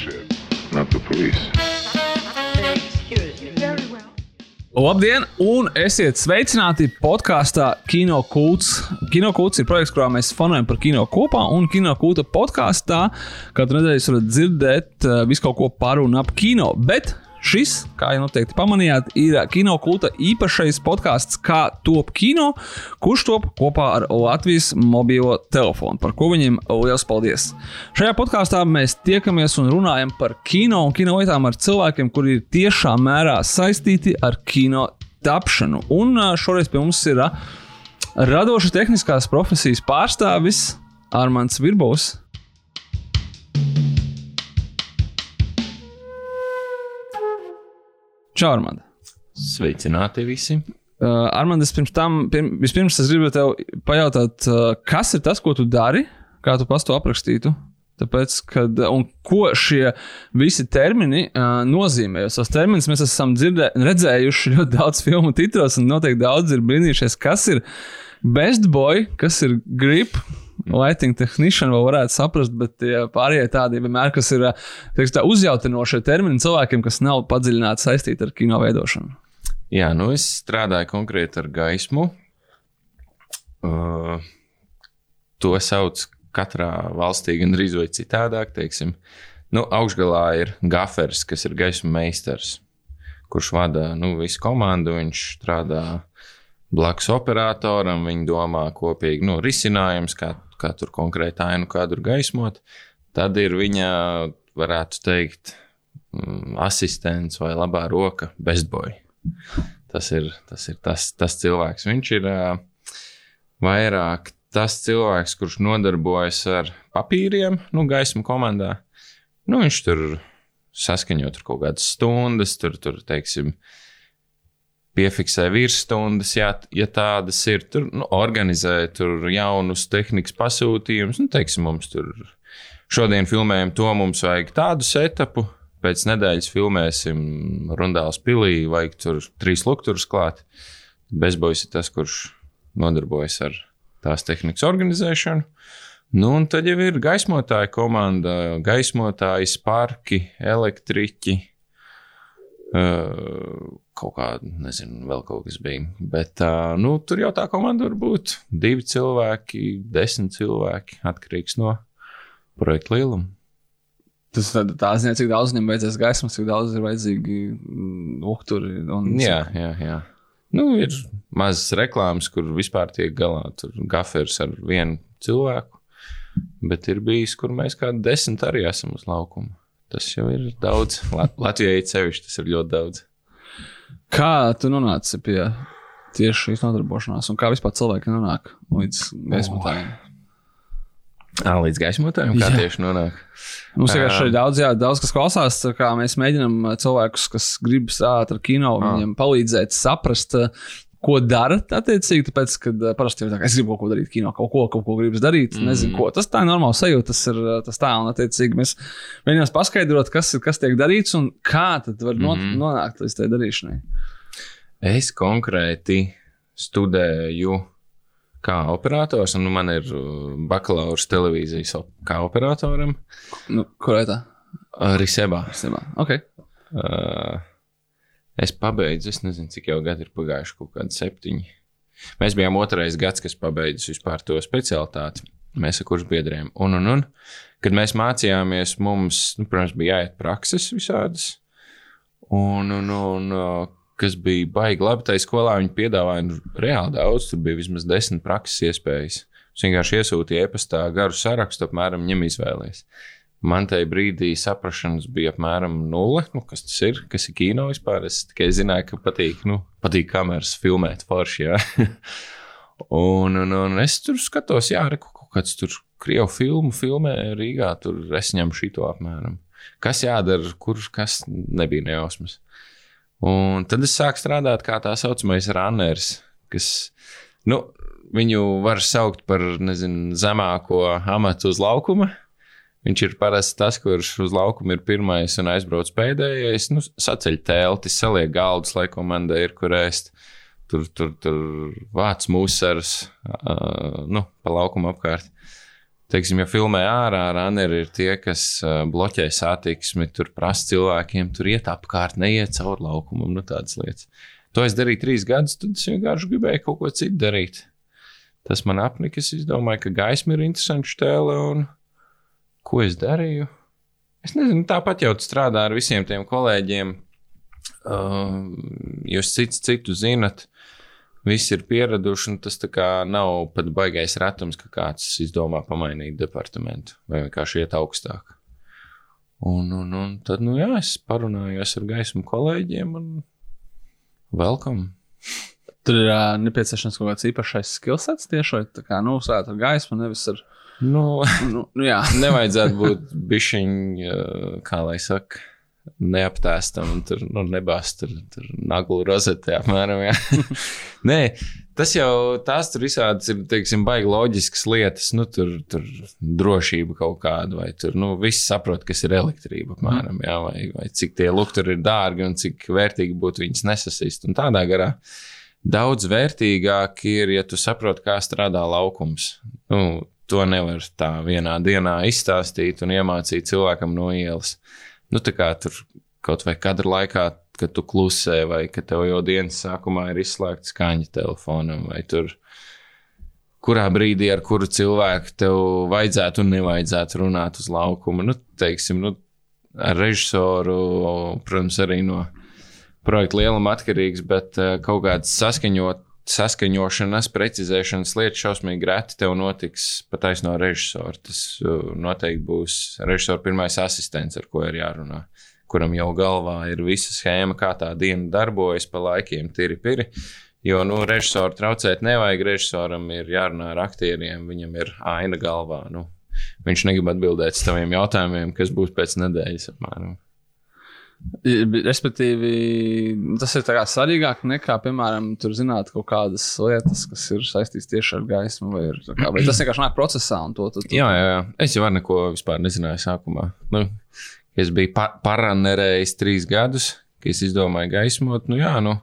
shit, not the police. Labdien, un esiet sveicināti podkāstā Kino Kults. Kino Kults ir projekts, kurā mēs fanojam par kino kopā, un Kino Kulta podkāstā katru nedēļu jūs varat dzirdēt uh, visu kaut ko par un ap kino. Bet šis, kā jau noteikti pamanījāt, ir Kino Kulta īpašais podkāsts, kā top kino, kurš top kopā ar Latvijas mobilo telefonu, par ko viņiem liels paldies. Šajā podkāstā mēs tiekamies un runājam par kino un kino lietām ar cilvēkiem, kuri ir tiešā mērā saistīti ar kino tapšanu. Un šoreiz pie mums ir ā, radoša tehniskās profesijas pārstāvis Armāns Virbovs. Čau, Armand! Sveicināti visi! Uh, Armand, es pirms tam, pirm, vispirms es gribu tev pajautāt, uh, kas ir tas, ko tu dari, kā tu pats to aprakstītu? Tāpēc, kad, un ko šie visi termini uh, nozīmē? Jo tos terminus mēs esam dzirdē, redzējuši ļoti daudz filmu titros, un noteikti daudz ir brīnījušies, kas ir best boy, kas ir grip. Lighting technician vēl varētu saprast, bet tie pārējie tādi vienmēr, kas ir teiks, tā, uzjautinošie termini cilvēkiem, kas nav padziļināti saistīti ar kino veidošanu. Jā, nu es strādāju konkrēti ar gaismu. Uh, to sauc katrā valstī gandrīz vai citādāk. Teiksim. Nu, augšgalā ir gafers, kas ir gaismas meistars, kurš vada nu, visu komandu. Viņš strādā blakus operatoram, viņi domā kopīgi nu, risinājums, kā, kā tur konkrēti ainu kādu gaismot. Tad ir viņa, varētu teikt, mm, asistents vai labā roka, bestboy. Tas ir tas, ir tas, tas cilvēks. Viņš ir uh, vairāk tas cilvēks, kurš nodarbojas ar papīriem, nu, gaismu komandā. Nu, viņš tur saskaņo tur kaut kādas stundas, tur, tur teiksim, piefiksē virsstundas, ja, ja tādas ir. Tur nu, organizē tur jaunus tehnikas pasūtījumus. Nu, teiksim, mums tur šodien filmējam to, mums vajag tādu setupu. Pēc nedēļas filmēsim Rundāls pilī, vajag tur trīs lukturus klāt. Bezbojas ir tas, kurš nodarbojas ar tās tehnikas organizēšanu. Nu, un tad jau ir gaismotāja komanda, gaismotāji, sparki, elektriķi. Kaut kāda, nezinu, vēl kaut kas bija. Bet nu, tur jau tā komanda var būt divi cilvēki, desmit cilvēki, atkarīgs no projekta lieluma. Tas tad tā ziņā, cik daudz viņam vajadzēs gaismas, cik daudz ir vajadzīgi mm, uhturi. Un, Jā, jā, jā. Nu, ir mazas reklāmas, kur vispār tiek galā. Gafers ar vienu cilvēku, bet ir bijis, kur mēs kādi desmit arī esam uz laukuma. Tas jau ir daudz. Lat- Latvijai cevišķi tas ir ļoti daudz. Kā tu nonāci pie tieši šīs nodarbošanās, un kā vispār cilvēki nonāk līdz gaismotājiem? Ā, līdz gaismotājiem, kā Jā. tieši nonāk. Mums vienkārši ir daudz, jā, daudz kas klausās, mēs mēģinām cilvēkus, kas grib ar kino, viņiem palīdzēt saprast, ko dara. Attiecīgi, tāpēc, kad uh, parasti ir tā, ka es gribu kaut ko darīt kino, kaut ko, kaut ko gribas darīt, mm. nezinu, ko. Tas tā ir normāli sajūta, tas ir uh, tas tā, un attiecīgi mēs mēģinām paskaidrot, kas, ir, kas tiek darīts un kā tad var not, mm. nonākt līdz tai darīšanai. Es konkrēti studēju kā operators, un nu, man ir uh, bakalaura televīzijas kā operatoram Nu, Kurai tā? arī sebā. Sībā. Okay. Uh, es pabeidzu, es nezinu, cik jau gadi ir pagājuši, kaut kādi septiņi. Mēs bijām otrais gads, kas pabeidza vispār to specialitāti. Mēs ar kursbiedriem. Un, un, un, kad mēs mācījāmies, mums, nu, protams, bija jāiet prakses visādas. Un, un, un kas bija baigi labi, tajā skolā viņi piedāvāja nu, reāli daudz. Tur bija vismaz desmit prakses iespējas. Es vienkārši iesūtīju e-pastā garu sarakstu, apmēram ņem izvēlēties. Man tajā brīdī saprašanas bija apmēram nulle. Nu, kas tas ir? Kas ir kino vispār? Es tikai zināju, ka patīk, nu, patīk kameras filmēt forši. Un, un, un es tur skatos, jā, re, kaut kāds tur krievu filmu filmē Rīgā. Tur es ņemu šito apmēram. Kas jādara, kurš kas nebija nejausmas. Un tad es sāku strādāt kā tā saucamais runners, kas, nu, viņu var saukt par, nezinu, zemāko amatu uz laukuma. Viņš ir parasti tas, kurš uz laukuma ir pirmais un aizbrauc pēdējais. Nu, saceļ telti, saliek galdus, lai komanda ir, kur ēst. Tur, tur, tur vāc mūsars, uh, nu, pa laukumu apkārt. teiksim, ja filmē ārā, runneri ir tie, kas bloķē satiksmi, tur prasa cilvēkiem, tur iet apkārt, neiet cauri laukumam, nu tādas lietas. To es darīju trīs gadus, tad es vienkārši gribēju kaut ko citu darīt. Tas man apnika, es domāju, ka gaisma ir interesanta stēle, un ko es darīju? Es nezinu, tāpat jau strādā ar visiem tiem kolēģiem. Uh, jūs cits citu zinat, visi ir pieraduši, un tas nav pat baigais retums, ka kāds izdomā pamainīt departamentu vai vienkārši iet augstāk. Un, un, un tad, nu jā, es parunājos ar gaismu kolēģiem un welcome. Tur ir uh, nepieciešams kaut kāds īpašais skillsets tieši vai tā kā, nu, sēt ar gaismu, nevis ar. Nu, Nu, nu jā, nevajadzētu būt bišķiņ, uh, kā lai saka, neaptēstam un tur nu, nebāzt tur, tur naglu rozetē apmēram. Nē, tas jau tās tur visādas ir, teiksim, baigi loģiskas lietas, nu tur, tur drošība kaut kāda, vai tur, nu, viss saprot, kas ir elektrība apmēram, jā, vai, vai cik tie lukturi ir dārgi un cik vērtīgi būtu viņus nesasist un tādā garā. Daudz vērtīgāk ir, ja tu saproti, kā strādā laukums. Nu, to nevar tā vienā dienā izstāstīt un iemācīt cilvēkam no ielas. Nu, tā kā tur kaut vai kadra laikā, kad tu klusē, vai ka tev jau dienas sākumā ir izslēgta skaņa telefonam, vai tur kurā brīdī ar kuru cilvēku tev vajadzētu un nevajadzētu runāt uz laukuma. Nu, teiksim, nu, ar režisoru, protams, arī no projekta lieluma atkarīgs, bet eh, kaut kāds saskaņot. Saskaņošanas, precizēšanas lietas šausmīgi reti tev notiks pat no režisora. Tas uh, noteikti būs režisora pirmais asistents, ar ko ir jārunā, kuram jau galvā ir visa schēma, kā tā diena darbojas pa laikiem, tīri piri. Jo, nu, režisoru traucēt nevajag. Režisoram ir jārunā ar aktieriem, viņam ir aina galvā. Nu, viņš negrib atbildēt uz taviem jautājumiem, kas būs pēc nedēļas apmēram. Respektīvi, tas ir svarīgāk nekā, piemēram, zināt kaut kādas lietas, kas ir saistītas tieši ar gaismu, vai, ir, kā, vai tas vienkārši nāk procesā un to tu, tu, Jā, jā, jā. Es jau neko vispār nezināju sākumā. Nu, es biju pa paranerējis trīs gadus, kad es izdomāju gaismot. Nu, jā, nu,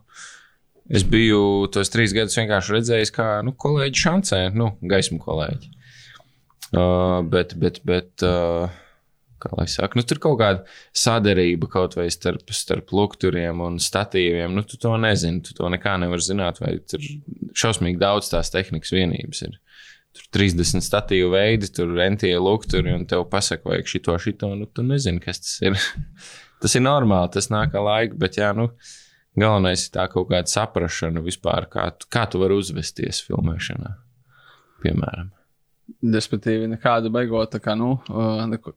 es biju tos trīs gadus vienkārši redzējis, kā nu, kolēģi šancē, nu, gaismu kolēģi. Uh, bet, bet, bet. Uh, kā lai saka, nu, tur kaut kāda sadarība kaut vai starp, starp lukturiem un statīviem. Nu, tu to nezini, tu to nekā nevari zināt, vai tur šausmīgi daudz tās tehnikas vienības ir. Tur 30 statīvu veidi, tur rentie lukturi, un tev pasaka, vajag šito, šito, nu, tu nezini, kas tas ir. tas ir normāli, tas nāk ar laiku, bet jā, nu, galvenais ir tā kaut kāda saprašana vispār, kā, tu- kā tu vari uzvesties filmēšanā, piemēram. Respektīvi, nekādu beigot, tā kā, nu, uh, neko,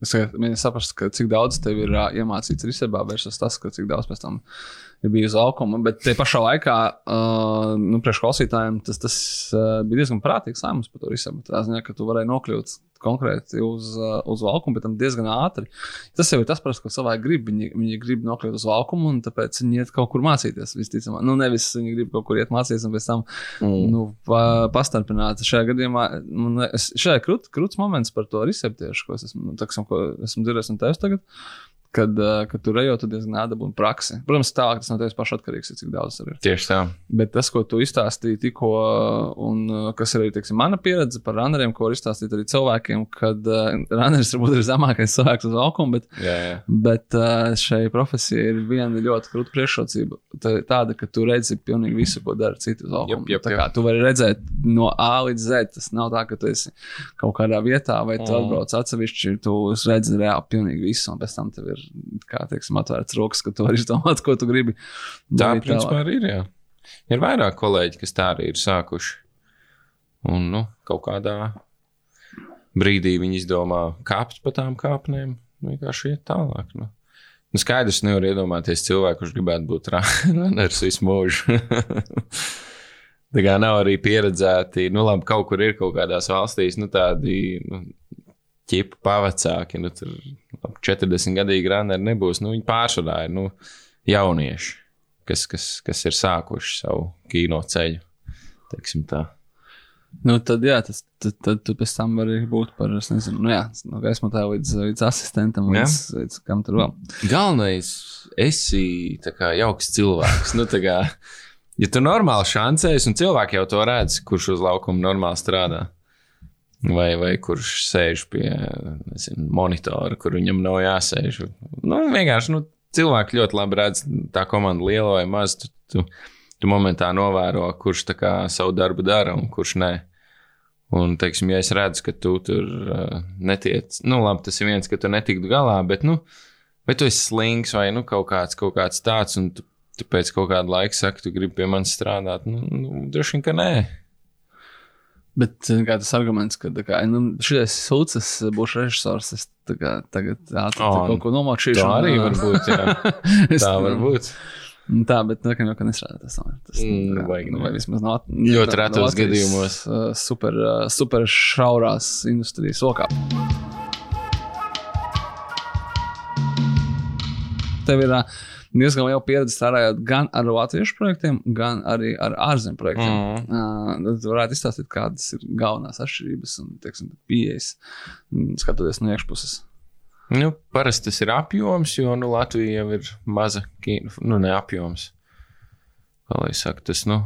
es mēģinu saprast, cik daudz tev ir uh, iemācīts risebā, versus tas, cik daudz pēc tam ir bijis uz laukuma. Bet te pašā laikā, uh, nu, priekšklausītājiem tas, tas uh, bija diezgan prātīgs lēmums par to risebu. Tā ziņā, ka tu varēji nokļūt konkrēti uz, uh, uz valkumu, bet tam diezgan ātri. Tas jau ir tas, pras, ko cilvēki grib. Viņi, viņi grib nokļūt uz valkumu, un tāpēc viņi iet kaut kur mācīties. Visticamāk, nu, nevis viņi grib kaut kur iet mācīties, un pēc tam mm. nu, pa, pastarpināt. Šajā gadījumā man, es, šajā krūt, krūts moments par to receptiešu, ko es esmu, nu, taksim, ko esmu dzirdējis no tevis tagad. Kad, uh, kad tur ejot, tad diezgan ādabūna praksi. Protams, tā, tas no tevis paša atkarīgs, cik daudz tur ir. Tieši tā. Bet tas, ko tu izstāstīji tikko, un kas ir arī teiksim, mana pieredze par runneriem, ko var izstāstīt arī cilvēkiem, kad uh, runneris varbūt ir zemākais cilvēks uz auguma, bet, Jā, jā. bet uh, šai profesijai ir viena ļoti krūta priekšrocība. Tā ir tāda, ka tu redzi pilnīgi visu, ko dara citi uz auguma. Jep, jep, Tā jep. kā tu vari redzēt no A līdz Z. Tas nav tā, ka tu esi kaut kādā vietā vai tu Mm. atbrauc atsevišķi, tu redzi reāli pilnīgi visu, un pēc tam tev ir, kā teiksim, atvērts rokas, ka tu vari izdomāt, ko tu gribi. Tā, principā, arī ir. Jā. Ir vairāk kolēģi, kas tā arī ir sākuši. Un, nu, kaut kādā brīdī viņi izdomā kāpt pa tām kāpnēm, vienkārši iet tālāk. Nu. Nu, skaidrs, nevar iedomāties cilvēku, kurš gribētu būt runners visu mūžu. Tā kā nav arī pieredzēti, nu, labi, kaut kur ir kaut kādās valstīs, nu, tādi nu, ķipa pavacāki, nu, tur labi, 40 gadīgi runneri nebūs. Nu, viņi pārsvarā ir nu, jaunieši kas, kas, kas ir sākuši savu kino ceļu. tā. Nu, tad, jā, tas, tad, tad tu pēc tam vari būt par, es nezinu, nu, jā, no gaismotāja līdz, līdz asistentam, Jā. līdz, līdz kam tur vēl. Galvenais, esi tā kā jauks cilvēks. nu, tā kā, ja tu normāli šancējies, un cilvēki jau to redz, kurš uz laukuma normāli strādā, vai, vai kurš sēž pie nezinu, monitora, kur viņam nav jāsēž. Nu, vienkārši nu, cilvēki ļoti labi redz, tā komanda liela vai maza. Tu, tu, tu momentā novēro, kurš kā savu darbu dara un kurš nē. Un, teiksim, ja es redzu, ka tu tur uh, netiec, nu, labi, tas ir viens, ka tu netiktu galā, bet, nu, vai tu esi slings vai, nu, kaut kāds, kaut kāds tāds, un tu, tu pēc kaut kāda laika saki, tu gribi pie manis strādāt, nu, nu droši vien, ka nē. Bet zini, kā tas arguments, ka kā, nu, šis sūds, es būšu režisors, es tā kā, tagad ātri O, kaut ko nomākšīšu. Tā arī var būt, jā. Es- Tā var būt. Nu, Tā, bet nu, jau nestrādā tas. nav. tas Mm, kā, vajag, nu, ne. vai vismaz nav. Ļoti retos gadījumos. Super, super šaurās industrijas lokā. Tev ir uh, diezgan liela pieredze strādājot gan ar latviešu projektiem, gan arī ar ārzemju projektiem. Mm. Uh, Jūs varētu izstāstīt, kādas ir galvenās atšķirības un teiksim, pieejas, mm, skatoties no iekšpuses. Nu, parasti tas ir apjoms, jo nu, Latvija jau ir maza kino, nu, ne apjoms. Kā lai saka, tas, nu,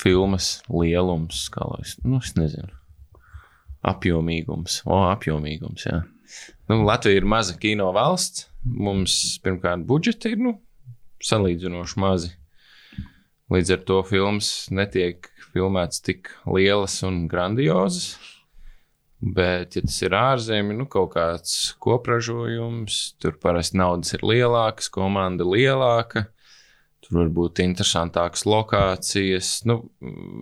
filmas lielums, kā lai es, nu, es nezinu. Apjomīgums, o, apjomīgums, jā. Nu, Latvija ir maza kino valsts. Mums, pirmkārt, budžeti ir, nu, salīdzinoši mazi. Līdz ar to filmas netiek filmētas tik lielas un grandiozas. Bet, ja tas ir ārzemē, nu, kaut kāds kopražojums, tur parasti naudas ir lielākas, komanda lielāka. Tur var būt interesantākas lokācijas. Nu,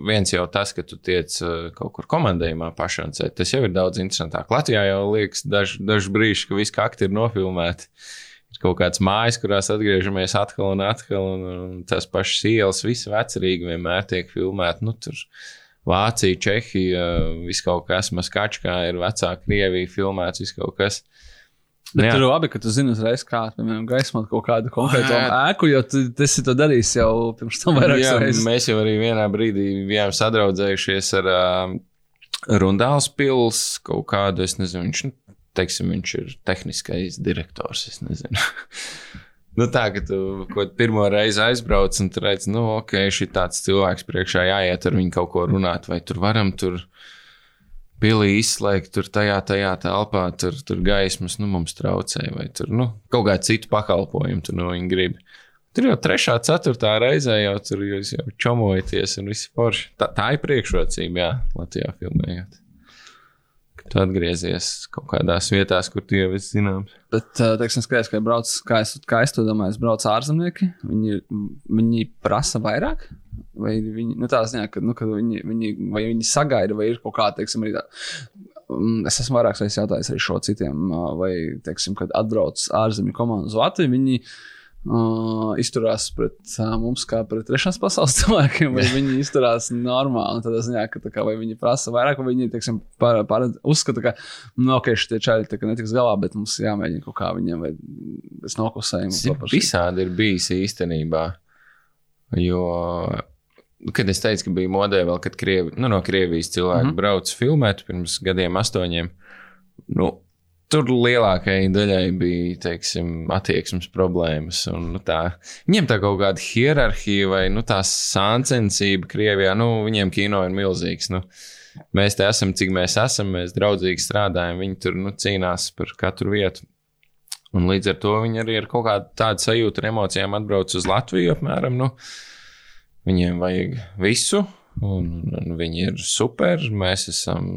viens jau tas, ka tu tiec uh, kaut kur komandējumā pašancēt, tas jau ir daudz interesantāk. Latvijā jau liekas daži daž brīži, ka visi kakti ir nofilmēti. Ir kaut kāds mājas, kurās atgriežamies atkal un atkal, un, un tās pašas ielas, visi vecerīgi vienmēr tiek filmēti. Nu, tur Vācija, Čehija, viss kaut kas, Maskačkā ir vecā Krievija filmēts, viss kaut kas. Bet Jā. tur ir labi, ka tu zini uzreiz, kā piemēram, gaismot kaut kādu konkrētu ēku, jo tu tu esi to darījis jau pirms tam vairākas reizes. mēs jau arī vienā brīdī bijām sadraudzējušies ar uh, Rundāls pils kaut kādu, es nezinu, viņš, nu, teiksim, viņš ir tehniskais direktors, es nezinu. Nu, tā, ka tu kaut pirmo reizi aizbrauc un tur redz, nu, ok, šī tāds cilvēks priekšā jāiet ar viņu kaut ko runāt, vai tur varam tur pilī izslēgt, tur tajā, tajā telpā, tur, tur gaismas, nu, mums traucē, vai tur, nu, kaut kādu citu pakalpojumu tu no viņa gribi. Tur jau trešā, ceturtā reizē jau tur jūs jau čomojaties un viss forši. Tā, tā ir priekšrocība, jā, Latvijā filmējot. Tu atgriezies kaut kādās vietās, kur tu jau esi zināms. Bet, teiksim, skaidrs, ka brauc, kā es, kā es to domāju, es braucu ārzemnieki, viņi, viņi prasa vairāk. Vai viņi, nu, tā ziņā, ka, nu, ka viņi, viņi, vai viņi sagaida, vai ir kaut kā, teiksim, arī tā. Mm, Es esmu vairākas reizes jautājis arī šo citiem, vai, teiksim, kad atbrauc ārzemju komanda uz Latviju, viņi uh, izturās pret uh, mums kā pret trešās pasaules cilvēkiem, vai viņi izturās normāli. Tādā ziņā, ka, tā kā, viņi prasa vairāk, vai viņi, teiksim, par, par, uzskata, ka, nu, ok, šie čaļi tā netiks galā, bet mums jāmēģina kaut kā viņiem, vai es noklusēju. Tas ir visādi ir bijis īstenībā. Jo, kad es teicu, ka bija modē vēl, kad Krievi, nu, no Krievijas cilvēki mm. -hmm. brauca filmēt pirms gadiem, astoņiem, nu, tur lielākajai daļai bija, teiksim, attieksmes problēmas. Un, nu, tā, viņiem tā kaut kāda hierarhija vai nu, tā sāncensība Krievijā, nu, viņiem kino ir milzīgs. Nu, mēs te esam, cik mēs esam, mēs draudzīgi strādājam, viņi tur nu, cīnās par katru vietu. Un līdz ar to viņi arī ar kaut kādu tādu sajūtu ar emocijām atbrauc uz Latviju. Apmēram, nu, viņiem vajag visu, un, un viņi ir super. Mēs esam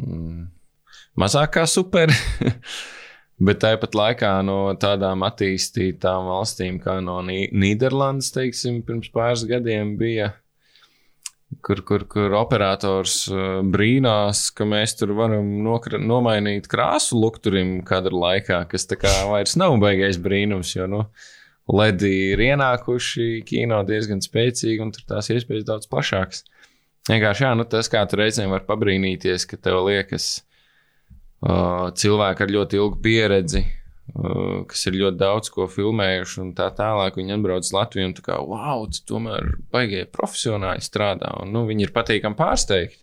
mazāk kā super. Bet tāpat laikā no tādām attīstītām valstīm, kā no Nī- Nīderlandes, teiksim, pirms pāris gadiem bija, kur, kur, kur operators uh, brīnās, ka mēs tur varam nokra, nomainīt krāsu lukturim kādā laikā, kas tā kā vairs nav baigais brīnums, jo, nu, ledi ir ienākuši kino diezgan spēcīgi un tur tās iespējas daudz plašākas. Vienkārši, jā, nu, tas, kā tu reizēm var pabrīnīties, ka tev liekas, uh, cilvēki ar ļoti ilgu pieredzi, uh, kas ir ļoti daudz ko filmējuši un tā tālāk, viņi atbrauc uz Latviju tā kā, wow, tomēr baigie profesionāli strādā, un, nu, viņi ir patīkami pārsteigti.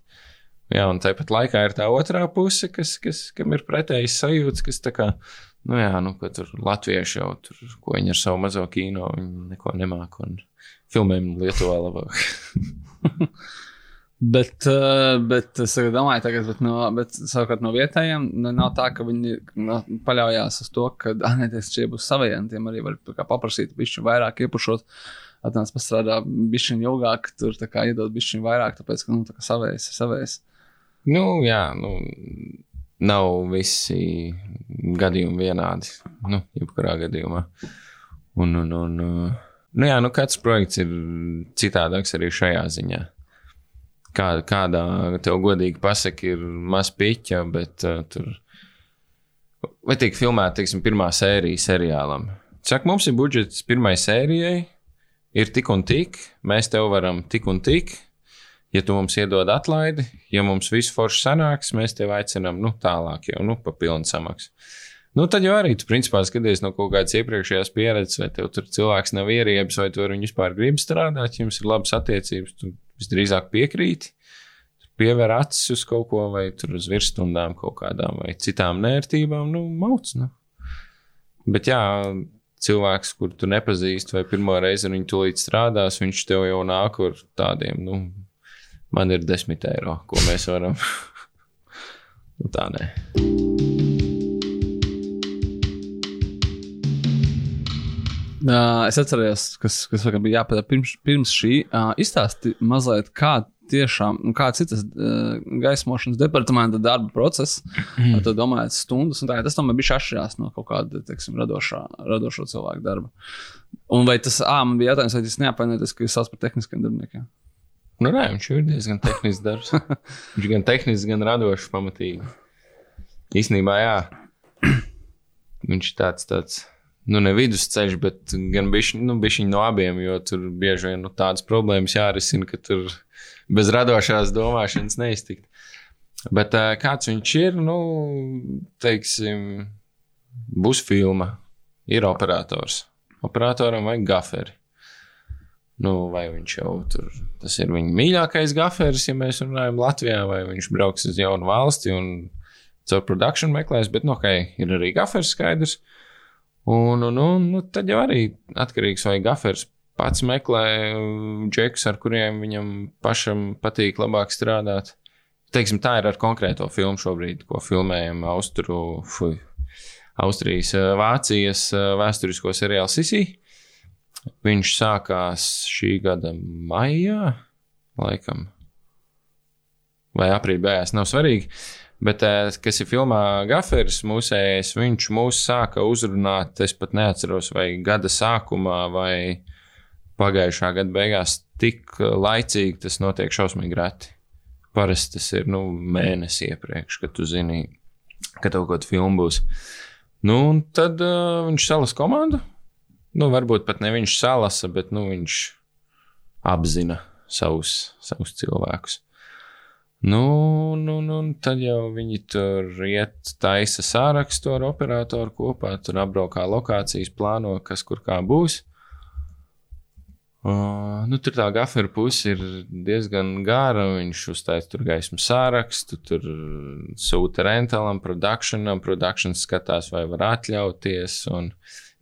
Jā, un tāpat laikā ir tā otrā puse, kas, kas, kam ir pretējas sajūtas, kas tā kā, nu jā, nu, ka tur latvieši jau tur, ko viņi ar savu mazo kino, viņi neko nemāk un filmēm Lietuvā labāk. Bet, uh, bet es domāju, tagad, bet no, bet, savukārt no vietējiem nu, nav tā, ka viņi no, paļaujas uz to, ka anēties šie būs saviem. Tiem arī var paprasīt, bišķi vairāk iepušot. Atnāc pastrādā bišķi ilgāk, tur tā kā iedod bišķi vairāk, tāpēc, ka, nu, tā kā savējs ir savējs. Nu, jā, nu, nav visi gadījumi vienādi. Nu, jebkurā gadījumā. Un, un, un, uh, nu, jā, nu, katrs projekts ir citādāks arī šajā ziņā. Kā, kādā tev godīgi pasaka, ir maz piķa, bet uh, tur. Vai tiek filmēta, teiksim, pirmā sērija seriālam? Saka, mums ir budžets pirmai sērijai, ir tik un tik, mēs tev varam tik un tik. Ja tu mums iedod atlaidi, ja mums viss forši sanāks, mēs tevi aicinām nu, tālāk, jau nu, pa pilnu samaksu. Nu, tad jau arī tu principā skaties no kaut kādas iepriekšējās pieredzes, vai tev tur cilvēks nav ieriebies, vai tu ar viņu vispār gribi strādāt, ja jums ir labas attiecības, tu visdrīzāk piekrīti. Pievēr acis uz kaut ko, vai tur uz virsstundām kaut kādām, vai citām nērtībām, nu, mauc. Nu. Bet jā, cilvēks, kur tu nepazīsti, vai pirmo reizi ar viņu tūlīt strādās, viņš tev jau nāk ar tādiem, nu, man ir desmit eiro, ko mēs varam. nu, tā nē. Uh, es atceros, kas, kas bija jāpadara pirms, pirms šī. Uh, izstāsti mazliet, kā tiešām, kāds ir tas uh, gaismošanas departamenta darba process. Mm. Tad domājot stundas, un tā, tas tomēr bija atšķirās no kaut kāda, teiksim, radošā, radošo cilvēku darba. Un vai tas, ā, man bija jautājums, vai tas neapvainojas, ka jūs sauc par tehniskiem darbiniekiem? Nu, nē, viņš ir diezgan tehnisks darbs. viņš gan tehnisks, gan radošs pamatīgi. Īsnībā, jā. Viņš tāds, tāds nu, ne vidusceļš, bet gan bišķiņ, nu, bišķiņ no abiem, jo tur bieži vien nu, tādas problēmas jārisina, ka tur bez radošās domāšanas neiztikt. Bet kāds viņš ir, nu, teiksim, būs filma, ir operators. Operatoram vajag gaferi. Nu, vai viņš jau tur, tas ir viņa mīļākais gaferis, ja mēs runājam Latvijā, vai viņš brauks uz jaunu valsti un caur produkciju meklēs, bet, nu, ok, ir arī gaferis skaidrs. Uh, Un, un, un nu, tad jau arī atkarīgs vai gafers pats meklē um, džekus, ar kuriem viņam pašam patīk labāk strādāt. Teiksim, tā ir ar konkrēto filmu šobrīd, ko filmējam Austru, fuj, Austrijas, uh, Vācijas uh, vēsturisko seriālu Sisi. Viņš sākās šī gada maijā, laikam, vai aprīļa beigās, nav svarīgi. Uh, Bet, eh, kas ir filmā Gaferis, mūsējais, viņš mūs sāka uzrunāt, es pat neatceros, vai gada sākumā, vai pagājušā gada beigās, tik laicīgi tas notiek šausmīgi reti. Parasti tas ir nu, mēnesis iepriekš, kad tu zini, ka tev kaut kāda filma būs. Nu, un tad uh, viņš salasa komandu. Nu, varbūt pat ne viņš salasa, bet nu, viņš apzina savus, savus cilvēkus. Nu, nu, nu, tad jau viņi tur iet, taisa sārakstu ar operatoru kopā, tur apbraukā lokācijas, plāno, kas kur kā būs. Uh, nu, tur tā gafera puse ir diezgan gara. Viņš uztaisīja tur gaismu sārakstu, tur sūta rentālam, produkcijam. Produkcija skatās, vai var atļauties, un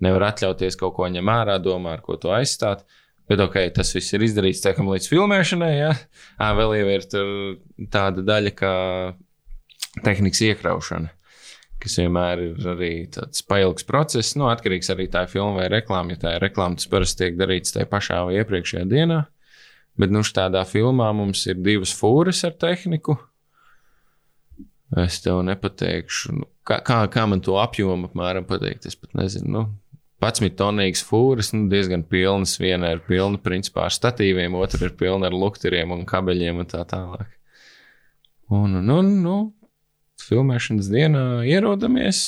nevar atļauties kaut ko ņemt ārā, domā, ar ko to aizstāt. Uh, Bet, ok, tas viss ir izdarīts tiekam līdz filmēšanai. Ja? À, vēl jau ir tāda daļa, kā tehnikas iekraušana, kas vienmēr ir arī tāds pailgs process. Nu, atkarīgs arī tā filma vai reklāma. Ja tā ir reklāma, tas parasti tiek darīts tajā pašā vai iepriekšējā dienā. Bet, nu, tādā filmā mums ir divas fūres ar tehniku. Es tev nepateikšu, nu, kā, kā, kā man to apjomu apmēram pateikt. Es pat nezinu. Nu, 11 tonīgas fūras, nu, diezgan pilnas. Viena ir pilna principā ar statīviem, otra ir pilna ar lukturiem un kabeļiem un tā tālāk. Un, nu, nu, nu filmēšanas dienā ierodamies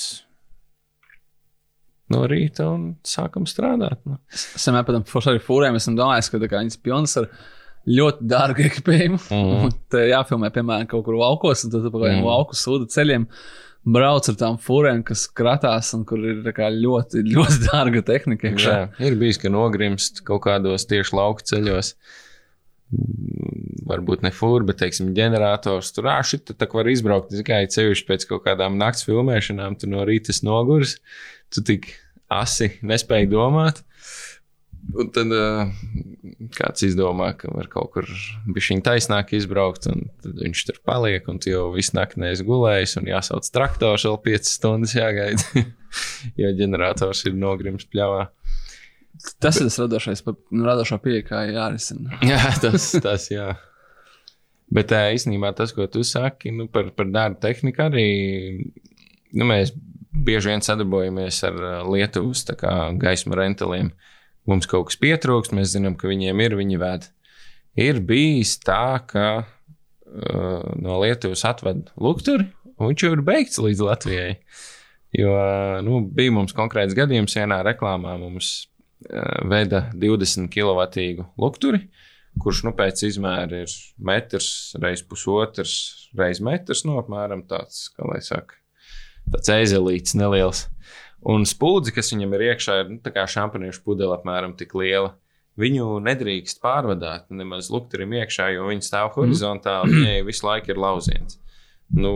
no rīta un sākam strādāt. Nu. Es vienmēr par tām fūrēm esmu domājis, ka viņas pilnas ar ļoti dārgu ekipējumu. Mm. Un te jāfilmē, piemēram, kaut kur laukos, un tad pa kādiem mm. lauku sūdu ceļiem brauc ar tām furēm, kas kratās un kur ir ļoti, ļoti dārga tehnika. Jā, ir bijis, ka nogrimst kaut kādos tieši lauka ceļos. Varbūt ne fūri, bet, teiksim, ģenerators tur āšķi, tad tā var izbraukt tikai ceļš pēc kaut kādām nakts filmēšanām, tu no rīta nogurs, tu tik asi nespēji domāt. Un tad uh, kāds izdomā, ka var kaut kur bija taisnāk izbraukt, un viņš tur paliek, un tu jau visu nakti neesi gulējis, un jāsauc traktors vēl 5 stundas jāgaida, jo ģenerators ir nogrims pļāvā. Tas ir tas radošais, nu, radošā pieeja, kā jārisina. Jā, tas, tas jā. Bet tā, īstenībā tas, ko tu saki nu, par, par darbu tehniku, arī nu, mēs bieži vien sadarbojamies ar ā, Lietuvas gaismu rentaliem. Mums kaut kas pietrūkst, mēs zinām, ka viņiem ir, viņi ved. Ir bijis tā, ka uh, no Lietuvas atved lukturi, un viņš jau ir beigts līdz Latvijai. Jo nu, bija mums konkrēts gadījums, vienā reklāmā mums uh, veda 20 kW lukturi, kurš nu, pēc izmēra ir metrs, reizes pusotrs, reizes metrs, no apmēram tāds, kā lai saka, tāds ezelīts neliels. Un spūdzi, kas viņam ir iekšā, ir nu, tā kā šampaniešu pudele apmēram tik liela. Viņu nedrīkst pārvadāt nemaz lukturim iekšā, jo viņi stāv horizontāli, viņai visu laiku ir lauciens. Nu,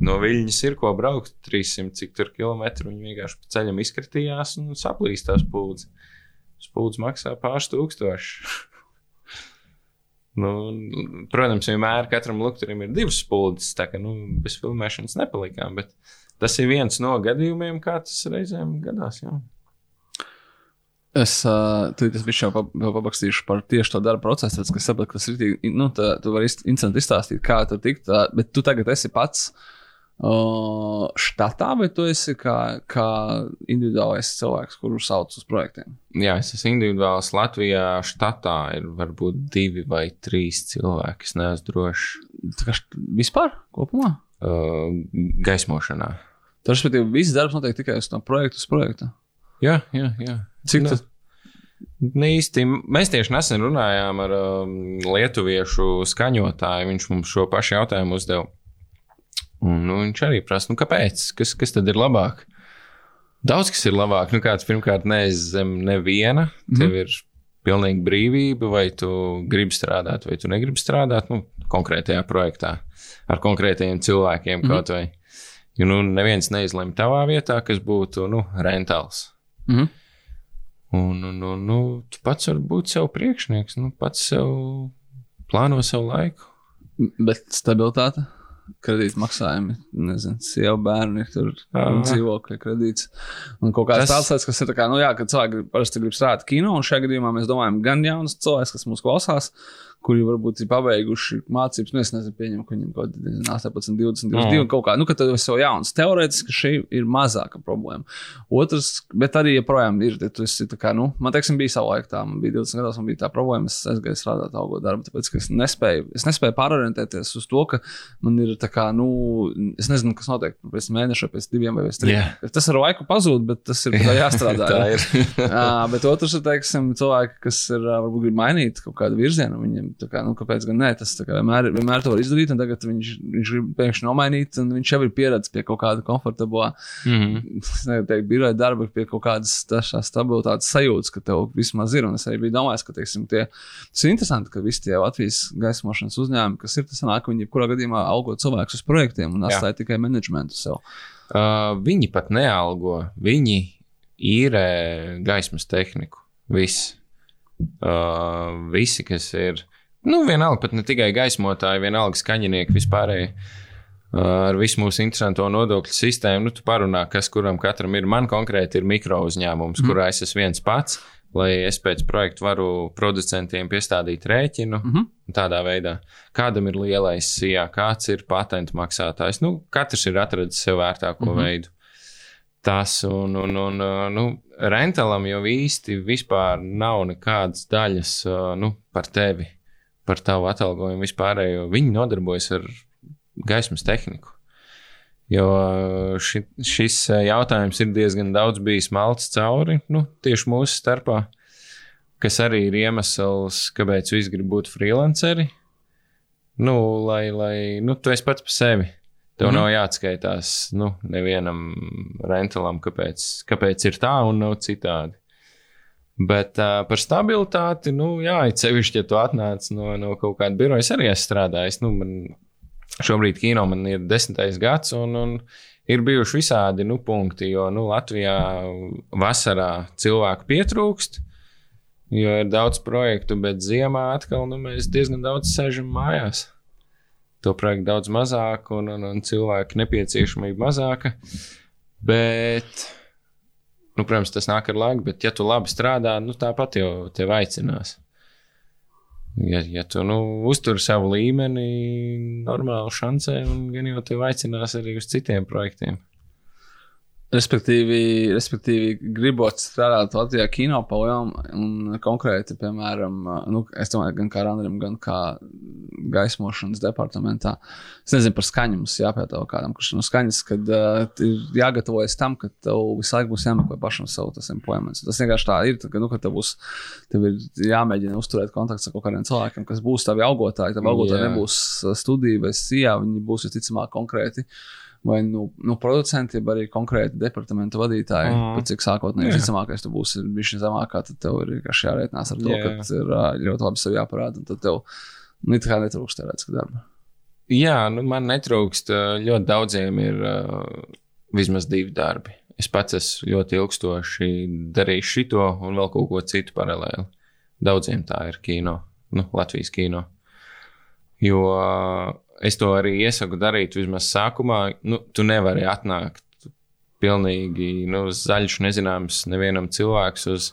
no viļņas ir ko braukt, 300 cik tur kilometru. Viņi vienkārši pa ceļam izkritījās un saplīst tās spūdzi. Spūdzi maksā pāris tūkstoši. nu, protams, vienmēr katram lukturim ir divas spūdzes, tā ka nu, bez filmēšanas nepalikām. Bet tas ir viens no gadījumiem, kā tas reizēm gadās. Jā. Es uh, bišķi jau pa- vēl pabakstīšu par tieši to darba procesu, tāpēc, ka saprotu, ka tas ir tik, nu, tā, tu vari interesanti izstāstīt, kā tu tikt, tā, bet tu tagad esi pats uh, štatā, vai tu esi kā, kā individuālais cilvēks, kuru sauc uz projektiem? Jā, es esmu individuāls. Latvijā štatā ir varbūt divi vai trīs cilvēki. Es neesmu drošs Tā kā vispār kopumā? uh, gaismošanā. Tas, respektīvi, viss darbs notiek tikai uz no projekta uz projekta. Jā, jā, jā. Cik Nu, tas? Ne īsti. Mēs tieši nesen runājām ar um, lietuviešu skaņotāju. Viņš mums šo pašu jautājumu uzdeva. Un, nu, viņš arī prasa, nu, kāpēc? Kas, kas tad ir labāk? Daudz kas ir labāk. Nu, kāds pirmkārt neesi zem neviena. Mhm. Tev ir pilnīga brīvība, vai tu gribi strādāt, vai tu negribi strādāt nu, konkrētajā projektā ar konkrētajiem cilvēkiem Mhm. kaut vai. Jo nu, neviens neizlemj tavā vietā, kas būtu nu, rentāls. Mhm. Un, un, un nu, tu pats vari būt sev priekšnieks, nu, pats sev plāno savu laiku. Bet stabilitāte, kredīta maksājumi, nezinu, sieva bērni, tur Ā. dzīvokļa kredīts. Un kaut kāds Tas- tāds lietas, kas ir tā kā, nu jā, kad cilvēki parasti grib strādāt kino, un šajā gadījumā mēs domājam gan jaunus cilvēkus, kas mūs klausās, kuri varbūt ir pabeiguši mācības, nu es nezinu, pieņem, ka viņiem kaut kādi 18, 20, 22, Mm. kaut kā, nu, ka tad jau jauns. Teorētiski šī ir mazāka problēma. Otrs, bet arī joprojām ir, ja tu esi tā kā, nu, man teiksim, bija savu laiku tā, man bija 20 gados, man bija tā problēma, es aizgāju strādāt algo darbu, tāpēc, ka es nespēju, es nespēju pārorientēties uz to, ka man ir tā kā, nu, es nezinu, kas notiek pēc mēneša, pēc diviem vai pēc trim. Jā. Tas ar laiku pazūd, bet tas ir jāstrādā. Tā ir. Jā, bet otrs ir, teiksim, cilvēki, kas ir, varbūt grib mainīt kaut kādu virzienu. Tā kā, nu, kāpēc gan nē, tas kā vienmēr, vienmēr to var izdarīt, un tagad viņš, viņš grib pēkšņi nomainīt, un viņš jau ir pieredzējis pie kaut kāda komfortablā, es negribu teikt, biroja darba, pie kaut kādas tādas stabilitātes sajūtas, ka tev vismaz ir. Un es arī biju domājis, ka, teiksim, tie, tas ir interesanti, ka visi tie Latvijas gaismošanas uzņēmumi, kas ir, tas ka viņi jebkurā gadījumā algo cilvēkus uz projektiem un atstāja tikai menedžmentu sev. Uh, viņi pat nealgo, viņi īrē gaismas tehniku. Viss. Uh, visi, kas ir, nu, vienalga, pat ne tikai gaismotāji, vienalga skaņinieki vispārēji. Ar visu mūsu interesanto nodokļu sistēmu, nu, tu parunā, kas kuram katram ir. Man konkrēti ir mikro uzņēmums, mm. kurā es esmu viens pats, lai es pēc projekta varu producentiem piestādīt rēķinu. Mhm. Tādā veidā, kādam ir lielais sijā, kāds ir patentu maksātājs. Nu, katrs ir atradis sev vērtāko mm. -hmm. veidu. Tas un, un, un nu, rentalam jau īsti vispār nav nekādas daļas nu, par tevi, par tavu atalgojumu vispārējo. Viņi nodarbojas ar gaismas tehniku. Jo ši, šis jautājums ir diezgan daudz bijis malts cauri nu, tieši mūsu starpā, kas arī ir iemesls, kāpēc visi grib būt freelanceri. Nu, lai, lai nu, tu esi pats par sevi. Tev mm. -hmm. nav jāatskaitās nu, nevienam rentalam, kāpēc, kāpēc ir tā un nav citādi. Bet uh, par stabilitāti, nu, jā, it sevišķi, ja tu atnāc no, no kaut kāda biroja, es arī esmu strādājis. Nu, man šobrīd kino man ir desmitais gads, un, un ir bijuši visādi nu, punkti, jo nu, Latvijā vasarā cilvēku pietrūkst. Jo ir daudz projektu, bet ziemā atkal nu, mēs diezgan daudz sēžam mājās. To projektu daudz mazāk, un, un, un cilvēku nepieciešamība mazāka. Bet, nu, protams, tas nāk ar laiku, bet, ja tu labi strādā, nu, tāpat jau tevi aicinās. Ja, ja tu nu, uztur savu līmeni, normāli šancē, un gan jau tevi aicinās arī uz citiem projektiem. Respektīvi, respektīvi, gribot strādāt Latvijā kino palielam, un konkrēti, piemēram, nu, es domāju, gan kā Randam, gan kā gaismošanas departamentā. Es nezinu par skaņu, mums jāpētā kādam, kurš no skaņas, kad uh, ir jāgatavojas tam, ka tev visu laiku būs jāmeklē pašam savu tas employments. Tas vienkārši tā ir, ka, nu, ka tev būs, tev ir jāmēģina uzturēt kontakts ar kaut kādiem cilvēkiem, kas būs tavi augotāji. Tavi augotāji Jā. nebūs studija vai sijā, viņi būs visticamāk konkrēti vai nu, nu producenti, vai arī konkrēti departamenta vadītāji. Mm. Pat cik sākotnēji visticamākais tu būsi bijis zemākā, tad tev ir vienkārši jārēķinās ar to, Jā. ka ir ļoti labi sev jāparāda. un Tad tev nu, it kā netrūkst tādas darba. Jā, nu, man netrūkst. Ļoti daudziem ir vismaz divi darbi. Es pats esmu ļoti ilgstoši darījis šito un vēl kaut ko citu paralēli. Daudziem tā ir kino, nu, Latvijas kino. Jo es to arī iesaku darīt vismaz sākumā. Nu, tu nevari atnākt pilnīgi nu, zaļš, nezināms nevienam cilvēks uz,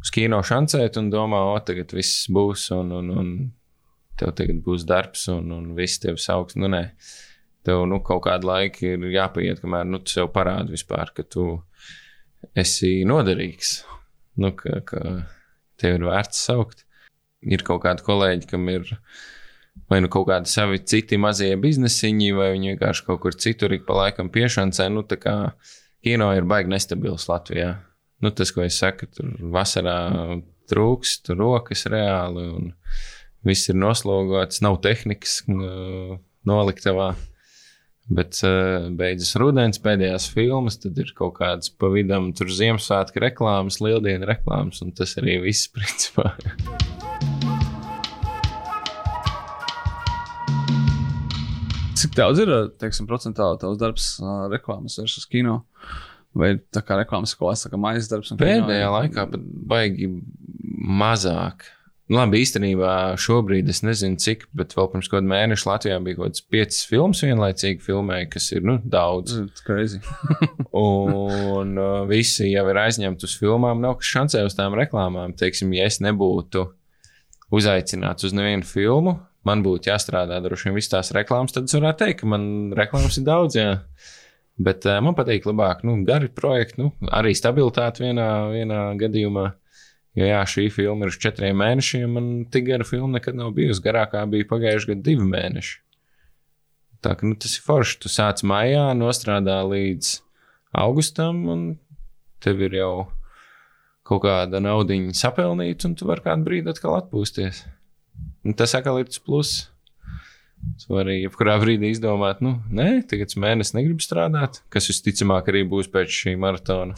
uz kino šancēt un domā, o, tagad viss būs un, un, un tev tagad būs darbs un, un viss tev sauks. Nu, nē, tev nu, kaut kādu laiku ir jāpaiet, kamēr nu, tu sev parādi vispār, ka tu esi noderīgs. Nu, ka, ka tev ir vērts saukt. Ir kaut kādi kolēģi, kam ir vai nu kaut kādi savi citi mazie biznesiņi, vai viņi vienkārši kaut kur citur ik pa laikam piešancē. Nu, tā kā kino ir baigi nestabils Latvijā. Nu, tas, ko es saku, tur vasarā trūkst rokas reāli, un viss ir noslogots, nav tehnikas uh, noliktavā. Bet uh, beidzas rudens, pēdējās filmas, tad ir kaut kādas pa vidam, tur Ziemassvētku reklāmas, lieldienu reklāmas, un tas arī viss principā. Daudz ir, teiksim, procentāli tavs darbs reklāmas versus kino? Vai tā kā reklāmas tā kā maisa darbs? kino Pēdējā ir- laikā pat baigi mazāk. Nu, labi, īstenībā šobrīd es nezinu, cik, bet vēl pirms kāda mēneša Latvijā bija kaut kāds piecas filmas vienlaicīgi filmēja, kas ir nu, daudz. Crazy. Un uh, visi jau ir aizņemti uz filmām. Nav kas šancē uz tām reklāmām. Teiksim, ja es nebūtu uzaicināts uz nevienu filmu, man būtu jāstrādā droši vien visas tās reklāmas, tad es varētu teikt, ka man reklāmas ir daudz. Jā. Bet uh, man patīk labāk, nu, gari projekti, nu, arī stabilitāte vienā, vienā gadījumā. Jo, jā, šī filma ir uz četriem mēnešiem, man tik gara filma nekad nav bijusi. Garākā bija pagājuši gadu divi mēneši. Tā ka nu, tas ir forši. Tu sāc maijā, nostrādā līdz augustam, un tev ir jau kaut kāda naudiņa sapelnīta, un tu vari kādu brīdi atkal atpūsties. Un tas atkal ir tas pluss. Tu vari jebkurā brīdī izdomāt, nu, nē, tagad es mēnesi negribu strādāt, kas visticamāk arī būs pēc šī maratona.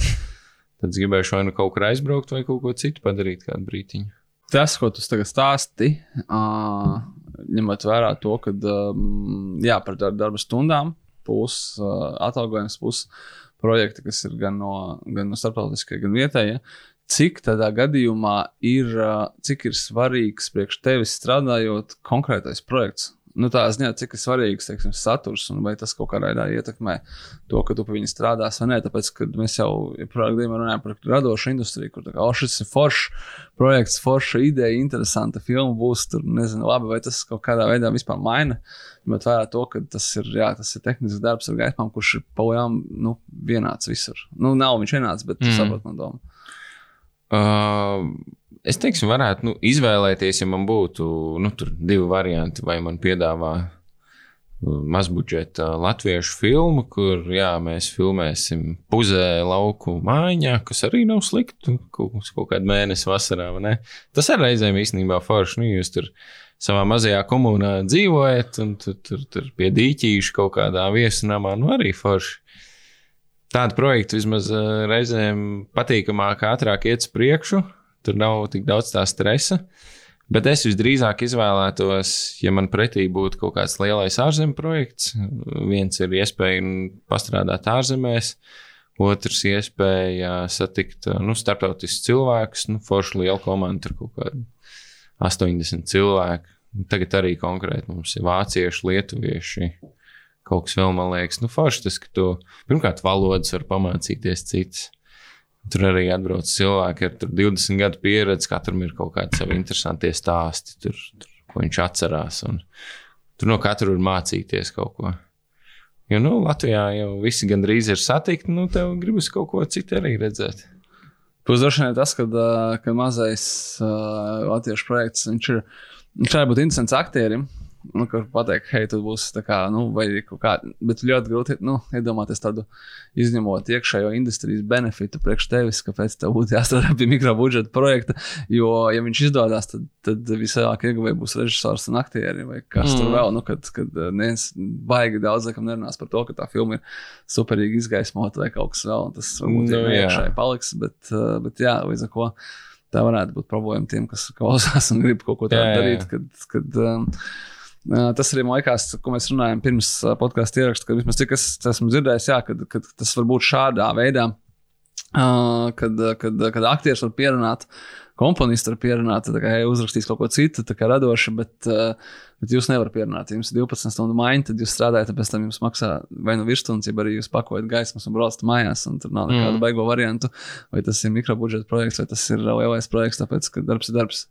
Tad es gribēšu vai nu kaut kur aizbraukt, vai kaut ko citu padarīt kādu brīdiņu. Tas, ko tu tagad stāsti, uh, ņemot vērā to, ka um, jā, par dar- darba stundām, plus uh, atalgojums, plus projekti, kas ir gan no, gan no starptautiskie, gan vietējie. Cik tādā gadījumā ir, cik ir svarīgs priekš tevis strādājot konkrētais projekts? Nu, tā ziņā, cik ir svarīgs teiksim, saturs un vai tas kaut kādā veidā ietekmē to, ka tu pie viņa strādās vai nē. Tāpēc, kad mēs jau gadījumā runājam par radošu industriju, kur kā, šis ir foršs projekts, forša ideja, interesanta filma būs tur, nezinu, labi, vai tas kaut kādā veidā vispār maina. Bet vērā to, ka tas ir, jā, tas ir tehnisks darbs ar gaismām, kurš ir pajām nu, vienāds visur. Nu, nav viņš vienāds, bet tu Mm. mm. saproti man domu. Uh, es teiktu, varētu nu, izvēlēties, ja man būtu nu, divi varianti, vai man piedāvā mazbudžeta latviešu filmu, kur jā, mēs filmēsim puzē lauku mājiņā, kas arī nav slikti kaut, kaut kādu mēnesi vasarā. vai ne? Tas ar reizēm īstenībā forši. Nu, jūs tur savā mazajā komunā dzīvojat, un tur, tur, tur pie dīķīša kaut kādā viesunamā, nu arī forši. Tādu projektu vismaz uh, reizēm patīkamāk, ātrāk iet uz priekšu. Tur nav tik daudz tā stresa. Bet es visdrīzāk izvēlētos, ja man pretī būtu kaut kāds lielais ārzemju projekts. Viens ir iespēja pastrādāt ārzemēs, Otrs iespēja satikt uh, nu, starptautiskus cilvēkus, nu, forši liela komanda, tur kaut kādi 80 cilvēki. Tagad arī konkrēti mums ir vācieši, lietuvieši, kaut kas vēl, man liekas, nu, forši tas, ka tu pirmkārt valodas var pamācīties cits. Tur arī atbrauc cilvēki ar tur 20 gadu pieredzi, katram ir kaut kādi savi interesantie stāsti, tur, tur, ko viņš atcerās. Tur no katra var mācīties kaut ko. Jo nu, Latvijā jau visi gandrīz ir satikti, nu, tev gribas kaut ko citu arī redzēt. Plus, droši vien tas, ka, ka mazais uh, latviešu projekts ir. Viņš varētu būt interesants aktierim. Nu, kur pateikt, hei, tu būsi tā kā, nu, vai kaut kā, bet ļoti grūti, nu, iedomāties tādu izņemot iekšējo industrijas benefitu priekš tevis, kāpēc tev būtu jāstrādā pie mikrobudžeta projekta. Jo, ja viņš izdodas, tad, tad visvairāk ieguvēji būs režisors un aktieri vai kas mm. tur vēl. Nu, kad, kad neviens baigi daudz laikam nerunās par to, ka tā filma ir superīgi izgaismota vai kaut kas vēl, un tas varbūt Nu, iekšēji paliks, bet, uh, bet jā, līdz ar ko. Tā varētu būt problēma tiem, kas klausās un grib kaut ko tādu darīt. Kad, kad, um, tas arī man liekas, ko mēs runājam pirms podkāstu ieraksta, ka vismaz cik es esmu dzirdējis, jā, kad, kad tas var būt šādā veidā, kad, kad, kad aktieris var pierunāt, komponists var pierunāt, kā hei, uzrakstīs kaut ko citu, tā kā radošu, bet, bet jūs nevarat pierunāt. Jums ir 12 stundu maiņa, tad jūs strādājat, pēc tam jums maksā vai nu virsstundas, ja arī jūs pakojat gaismas un braucat mājās, un tur nav nekādu mm. baigo variantu. Vai tas ir mikrobudžeta projekts, vai tas ir lielais projekts, tāpēc, ka darbs ir darbs.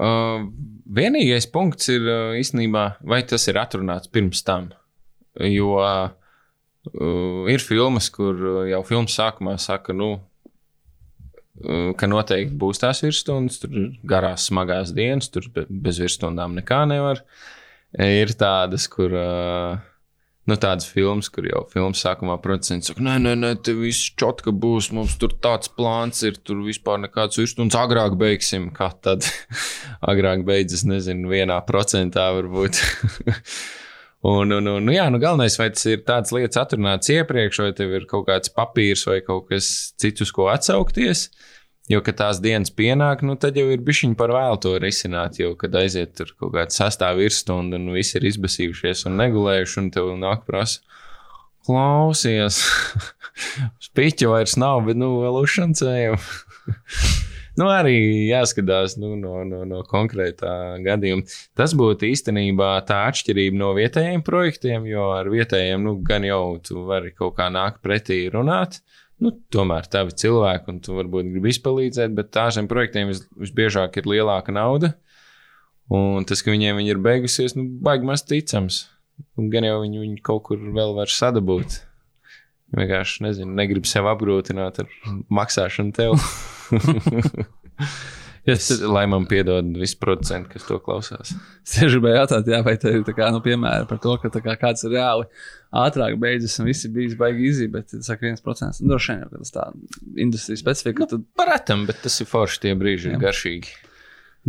Uh, vienīgais punkts ir uh, īstenībā, vai tas ir atrunāts pirms tam. Jo uh, ir filmas, kur jau filmas sākumā saka, nu, ka noteikti būs tās virsstundas, tur ir garās, smagās dienas, tur be, bez virsstundām nekā nevar. Ir tādas, kur. Uh, Nu, tādas filmas, kur jau filmas sākumā producents saka, nē, nē, nē, te viss čotka būs, mums tur tāds plāns ir, tur vispār nekāds virstundas agrāk beigsim, kā tad agrāk beidzas, nezinu, vienā procentā varbūt. un, un, un, nu, jā, nu, galvenais, vai tas ir tāds lietas atrunāts iepriekš, vai tev ir kaut kāds papīrs vai kaut kas cits, uz ko atsaukties. Jo, kad tās dienas pienāk, nu, tad jau ir bišķiņi par vēlu to risināt. Jo, kad aiziet tur kaut kāda sastāvā virsstunda un visi ir izbasījušies un negulējuši, un tev nāk prasa, klausies, spiķu vairs nav, bet, nu, vēl uzšancēju. nu, arī jāskatās nu, no, no, no konkrētā gadījuma. Tas būtu īstenībā tā atšķirība no vietējiem projektiem, jo ar vietējiem nu, gan jau tu vari kaut kā nākt pretī runāt. Nu, tomēr tavi cilvēki, un tu varbūt gribi izpalīdzēt, bet tādiem projektiem vis, visbiežāk ir lielāka nauda. Un tas, ka viņiem viņa ir beigusies, nu, baigi maz ticams. Un gan jau viņi, viņi kaut kur vēl var sadabūt. Vienkārši, nezinu, negrib sev apgrūtināt ar maksāšanu tev. Es, lai man piedod visi producenti, kas to klausās. Es gribēju jautāt, jā, vai te ir kā, nu, piemēra par to, ka kā kāds ir reāli ātrāk beidzis un viss ir bijis baigi izī, bet tas saka viens procents. Nu, Droši vien, jau, tas tā industrijas specifika, nu, tad, Paratam, bet tas ir forši, tie brīži ir Jā. garšīgi.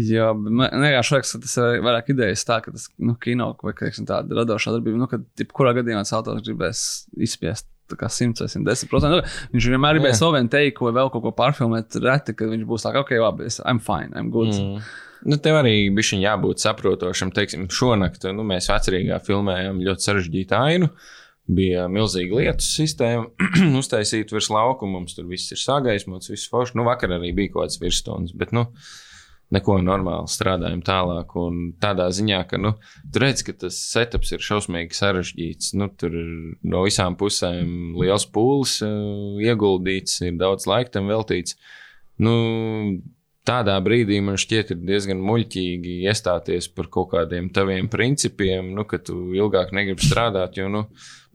jā, bet man liekas, ka tas ir vairāk idejas tā, ka tas, nu, kino vai, teiksim, tāda radošā darbība, nu, ka, kurā gadījumā tas autors gribēs izspiest. Tā kā 100 vai 110%. Nu, viņš vienmēr vēl vienu teiku, vai vēl kaut ko pārfilmēt. Reti, kad viņš būs tā, ka, ok, labi, es, I'm fine, I'm good. Mm. Nu, tev arī bija jābūt saprotošam. Teiksim, šonakt nu, mēs vecrīgā filmējām ļoti sarežģītu ainu. Bija milzīga lietu sistēma, uztaisīta virs laukuma. Mums tur viss ir sagaismots, viss forši. Nu, vakar arī bija kaut kāds virsstundas, bet nu, neko normāli strādājam tālāk. Un tādā ziņā, ka nu, tur redz, ka tas setups ir šausmīgi sarežģīts. Nu, tur ir no visām pusēm liels pūlis uh, ieguldīts, ir daudz laika tam veltīts. Nu, tādā brīdī man šķiet, ir diezgan muļķīgi iestāties par kaut kādiem taviem principiem, nu, ka tu ilgāk negribi strādāt, jo, nu,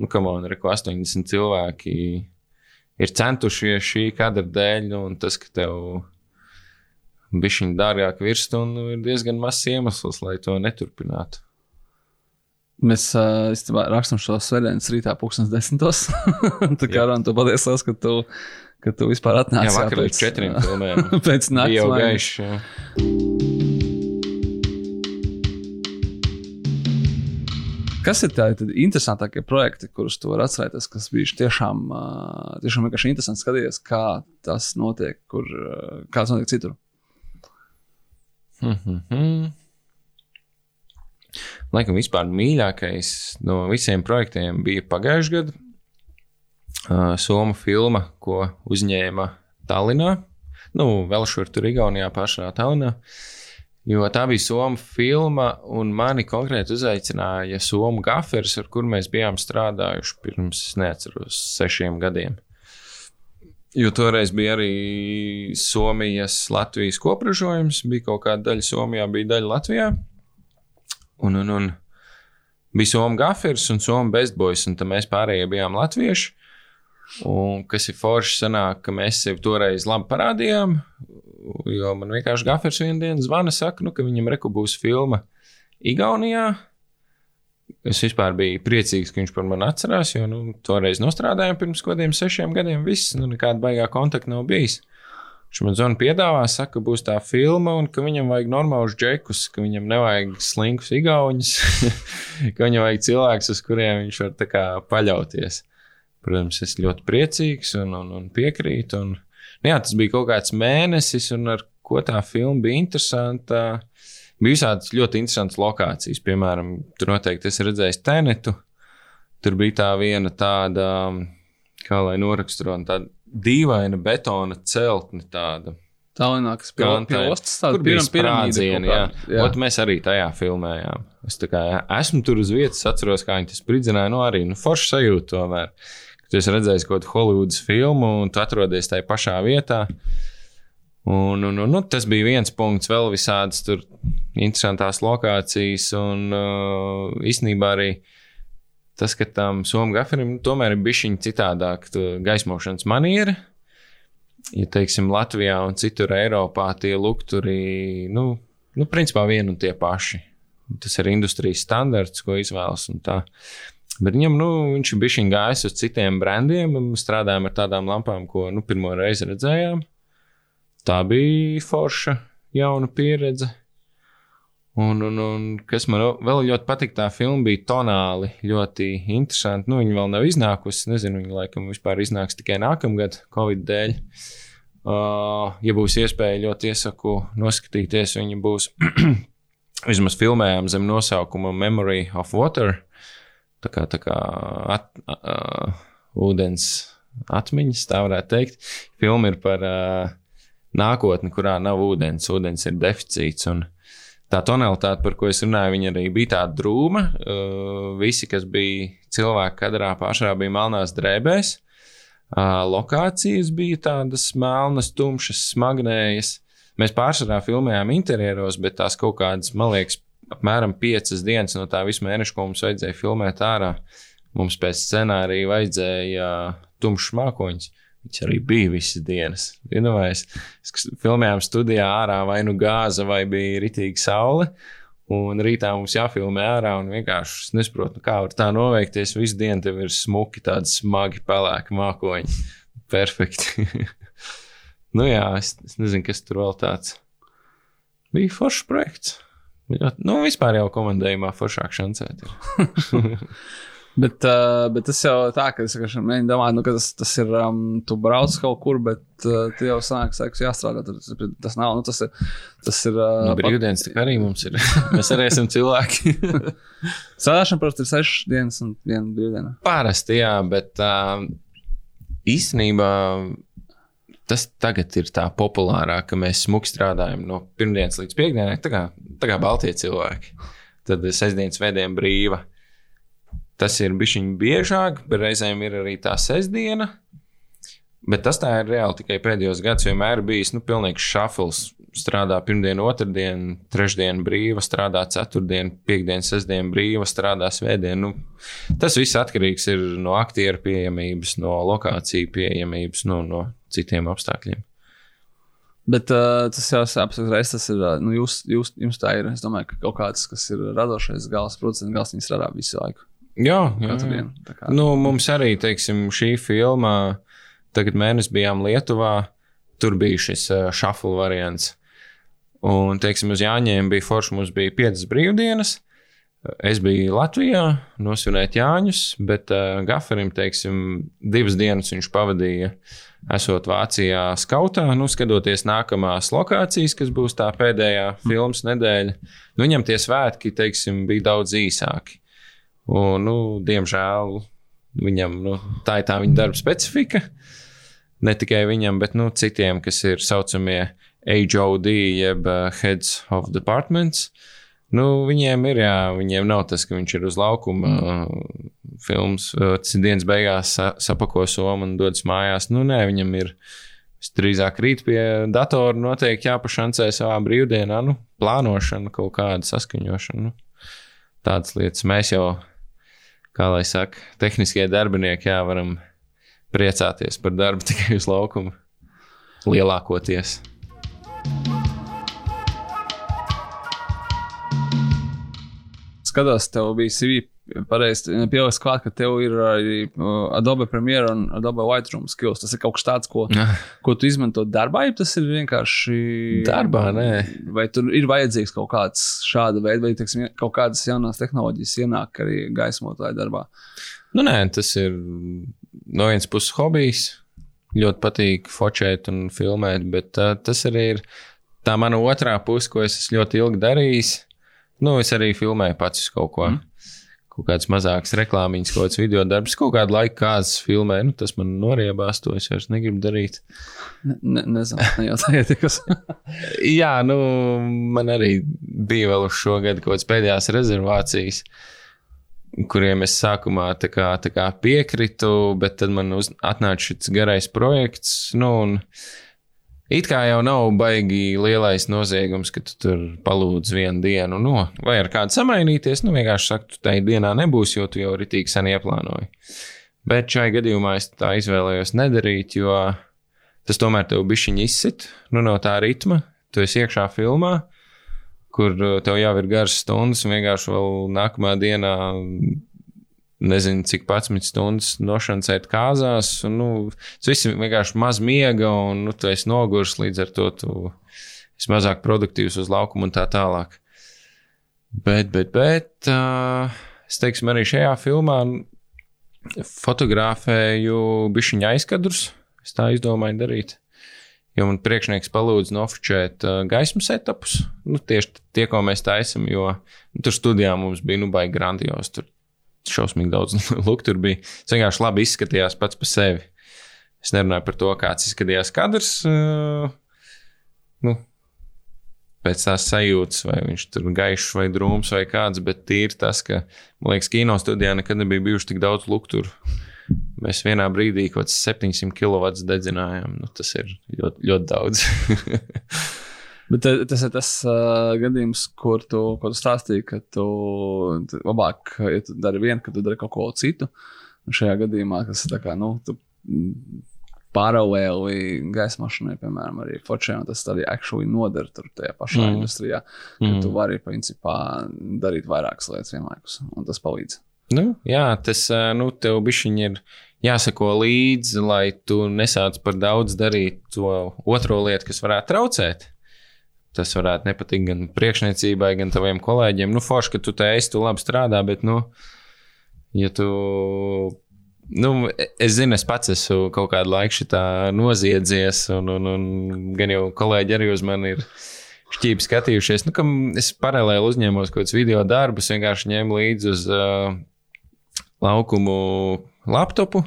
nu kam man ir ko 80 cilvēki ir centušies šī kadra dēļ, nu, un tas, ka tev bišķiņ dārgāk virsstundu, ir diezgan mazs iemesls, lai to neturpinātu. Mēs uh, īstenībā rakstām šo svētdienas rītā, pūkstens desmitos. Tā kā Rāna, tu patiesi liels, ka tu, ka tu vispār atnāci. Jā, vakar līdz četriem filmēm. pēc Bija naktas jau jā. Kas ir tādi interesantākie projekti, kurus tu vari atcerēties, kas bija tiešām, uh, tiešām vienkārši interesanti skatīties, kā tas notiek, kur, uh, kā tas notiek citur? Mhm. Laikam vispār mīļākais no visiem projektiem bija pagājušajā gadā. uh, Somu filma, ko uzņēma Tallinā. Nu, vēl šur tur Igaunijā pašā Tallinā. Jo tā bija Somu filma, un mani konkrēti uzaicināja Somu gafers, ar kur mēs bijām strādājuši pirms, neatceros, sešiem gadiem. Jo toreiz bija arī Somijas, Latvijas kopražojums, bija kaut kāda daļa Somijā, bija daļa Latvijā. Un, un, un bija Somu gafers un Somu bestboys, un tad mēs pārējie bijām latvieši. Un kas ir forši, sanāk, ka mēs sevi toreiz labi parādījām. Jo man vienkārši gafers vienā dienā zvana, saka, nu, ka viņam reku būs filma Igaunijā. Es vispār biju priecīgs, ka viņš par mani atcerās, jo nu, toreiz nostrādājām pirms kaut kādiem sešiem gadiem. Viss, nu, nekāda baigā kontakta nav bijis. Viņš man zvana piedāvā, saka, ka būs tā filma, un ka viņam vajag normālus džekus, ka viņam nevajag slinkus igauņus, ka viņam vajag cilvēkus, uz kuriem viņš var kā paļauties. Protams, es ļoti priecīgs un, un, un piekrītu. Un, nu jā, tas bija kaut kāds mēnesis, un ar ko tā filma bija interesanta. Bija visādas ļoti interesantas lokācijas. Piemēram, tur noteikti es redzēju Tenetu. Tur bija tā viena tāda, kā lai noraksturo, tāda dīvaina betona celtne. Tāda. Tallinā, kas pie, pie ostas Tur tāda bija sprādzieni, jā. jā. Ot, mēs arī tajā filmējām. Es kā esmu tur uz vietas, atceros, kā viņi tas spridzināja. Nu, arī nu, forši sajūta tomēr. Tu esi redzējis kaut kādu Hollywoods filmu un tu atrodies tajā pašā vietā. Un, un, un, nu, tas bija viens punkts, vēl visādas tur interesantās lokācijas. Un uh, īstenībā arī tas, ka tam somu gaferim nu, tomēr ir bijis citādāk tu- gaismošanas maniera. Ja teiksim, Latvijā un citur Eiropā tie lukturi, nu, nu principā vieni un tie paši. Tas ir industrijas standarts, ko izvēlas. Bet viņam, nu, viņš ir bijis gājis uz citiem brandiem, un mēs strādājam ar tādām lampām, ko nu, pirmo reizi redzējām. Tā bija forša, jauna pieredze. Un, un, un kas man vēl ļoti patīk, tā filma bija tonāli ļoti interesanti. Nu, viņa vēl nav iznākusi. Nezinu, viņa laikam vispār iznāks tikai nākamgad, Covid dēļ. Uh, ja būs iespēja, ļoti iesaku noskatīties. Viņa būs vismaz filmējām zem nosaukuma Memory of Water. Tā kā, tā kā at, uh, ūdens atmiņas, tā varētu teikt. Filma ir par uh, nākotni, kurā nav ūdens. Ūdens ir deficīts. Un tā tonalitāte, par ko es runāju, viņa arī bija tāda drūma. Uh, visi, kas bija cilvēki kadrā, pašā bija melnās drēbēs. Uh, lokācijas bija tādas melnas, tumšas, smagnējas. Mēs pārsvarā filmējām interjeros, bet tās kaut kādas, man liekas, apmēram piecas dienas no tā visa mēneša, ko mums vajadzēja filmēt ārā. Mums pēc scenārija vajadzēja uh, tumšs mākoņus. Viņš arī bija visas dienas. Vienmēr mēs filmējām studijā ārā, vai nu gāza, vai bija ritīga saule. Un rītā mums jāfilmē ārā, un vienkārši es nesaprotu, nu kā var tā noveikties. Visu dienu tev ir smuki, tādi smagi, pelēki mākoņi. Perfekti. nu jā, es, es nezinu, kas tur vēl tāds. Bija foršs projekts. Nu, vispār jau komandējumā foršāk šancēt. Bet, uh, bet tas jau tā, ka es vienkārši domāt, nu, ka tas, tas ir, um, tu brauc kaut kur, bet uh, tu jau sanāk, ka jāstrādā. Tas, tas nav, nu, tas ir. Tas ir uh, Nu, brīvdienas tā arī mums ir. Mēs arī esam cilvēki. Strādāšana, protams, ir sešas dienas un viena brīvdiena. Parasti, jā, bet uh, īstenībā tas tagad ir tā populārāk, ka mēs smuki strādājam no pirmdienas līdz piekdienai, tā kā, tā kā Baltie cilvēki. Tad sestdienas vēdiem brīva. Tas ir bijis biežāk, bet reizēm ir arī tā sestdiena. Bet tas tā ir reāli tikai pēdējos gados. Vienmēr bijis nu, pilnīgs šafls. Strādā pirmdiena, otrdiena, trešdiena brīva, strādā ceturtdiena, piekdiena, sestdiena brīva, strādā svētdiena. Nu, tas viss atkarīgs ir no aktieru pieejamības, no lokāciju pieejamības, no, no citiem apstākļiem. Bet uh, tas jau apskatās, tas ir. Uh, nu, jūs, jūs, jums tā ir. Es domāju, ka kaut kāds, kas ir radošais gals, producents gals, viņi strādā visu laiku. Jā, jā, jā. kā- Nu, mums arī, teiksim, šī filma, tagad mēnesis bijām Lietuvā, tur bija šis šafla variants. Un, teiksim, uz Jāņiem bija forši, mums bija piecas brīvdienas. Es biju Latvijā, nosvinēt Jāņus, bet uh, Gafarim, teiksim, divas dienas viņš pavadīja, esot Vācijā skautā, nu, skatoties nākamās lokācijas, kas būs tā pēdējā filmas nedēļa. Nu, viņam tie svētki, teiksim, bija daudz īsāki. Un, nu, diemžēl viņam, nu, tā ir tā viņa darba specifika. Ne tikai viņam, bet nu, citiem, kas ir saucamie HOD, jeb uh, Heads of Departments. Nu, viņiem ir, jā, viņiem nav tas, ka viņš ir uz laukuma uh, filmas, uh, tas ir dienas beigās sa sapako somu un dodas mājās. Nu, nē, viņam ir drīzāk rīt pie datora noteikti jāpašancē savā brīvdienā, nu, plānošana, kaut kāda saskaņošana. Nu, tādas lietas mēs jau, kā lai saka, tehniskie darbinieki, jā, varam priecāties par darbu tikai uz laukuma lielākoties. Skatos, tev bija CV pareizi pielikt klāt, ka tev ir arī uh, Adobe Premiere un Adobe Lightroom skills. Tas ir kaut kas tāds, ko, ko tu izmanto darbā, ja tas ir vienkārši. Darbā, nē. Vai tur ir vajadzīgs kaut kāds šāda veida, vai teiksim, kaut kādas jaunas tehnoloģijas ienāk arī gaismotāju darbā? Nu, nē, tas ir no vienas puses hobijs. Ļoti patīk focēt un filmēt, bet uh, tas arī ir tā mana otrā puse, ko es ļoti ilgi darījis. Nu, es arī filmēju pats kaut ko. Mm. Kaut kādas mazākas reklāmiņas, kaut kāds video darbs, kaut kādu laiku kāds filmē. Nu, tas man noriebās, to es vairs negribu darīt. Ne, ne, nezinu, nejautājiet, kas. Jā, nu, man arī bija vēl uz šo gadu kaut kādas pēdējās rezervācijas, kuriem es sākumā tā kā, tā kā piekritu, bet tad man uz, atnāca šis garais projekts. Nu, un, It kā jau nav baigi lielais noziegums, ka tu tur palūdz vienu dienu, no, vai ar kādu samainīties. Nu, vienkārši saka, tu tajā dienā nebūs, jo tu jau ritīgi sen ieplānoji. Bet šai gadījumā es tā izvēlējos nedarīt, jo tas tomēr tev bišķiņi izsit nu, no tā ritma. Tu esi iekšā filmā, kur tev jau ir garas stundas, un vienkārši vēl nākamā dienā nezinu, cik 11 stundas nošancēt kāzās. Un, nu, tas viss vienkārši maz miega, un nu, tu esi nogurs, līdz ar to tu esi mazāk produktīvs uz laukuma un tā tālāk. Bet, bet, bet uh, es teiksim, arī šajā filmā fotografēju bišķiņa aizkadrus. Es tā izdomāju darīt. Jo man priekšnieks palūdza nofočēt uh, gaismu setupus. Nu, tieši tie, ko mēs taisām, jo nu, tur studijā mums bija nu, baigi grandios. Tur šausmīgi daudz luktu tur bija. Es vienkārši labi izskatījās pats par sevi. Es nerunāju par to, kāds izskatījās kadrs. Uh, nu, pēc tās sajūtas, vai viņš tur ir gaišs vai drūms vai kāds, bet tīri tas, ka, man liekas, kino studijā nekad nebija bijuši tik daudz luktu. Mēs vienā brīdī kaut kāds 700 kW dedzinājām. Nu, tas ir ļoti, ļoti daudz. Bet tas ir tas uh, gadījums, kur tu, tu stāstīji, ka tu labāk, ja tu dari vienu, ka tu dari kaut ko citu. Un šajā gadījumā, kas ir kā, nu, tu paralēli gaisa mašīnai, piemēram, arī un tas arī actually noder tur tajā pašā mm. industrijā, ka mm. tu vari, principā, darīt vairākas lietas vienlaikus, un tas palīdz. Nu, jā, tas, nu, tev bišķiņi ir jāsako līdzi, lai tu nesāc par daudz darīt to otro lietu, kas varētu traucēt tas varētu nepatikt gan priekšniecībai, gan taviem kolēģiem. Nu, forši, ka tu te esi, tu labi strādā, bet, nu, ja tu. Nu, es zinu, es pats esmu kaut kādu laiku šitā noziedzies, un, un, un gan jau kolēģi arī uz mani ir šķīvi skatījušies. Nu, es paralēli uzņēmos kaut kādus video darbus, vienkārši ņēmu līdzi uz uh, laukumu laptopu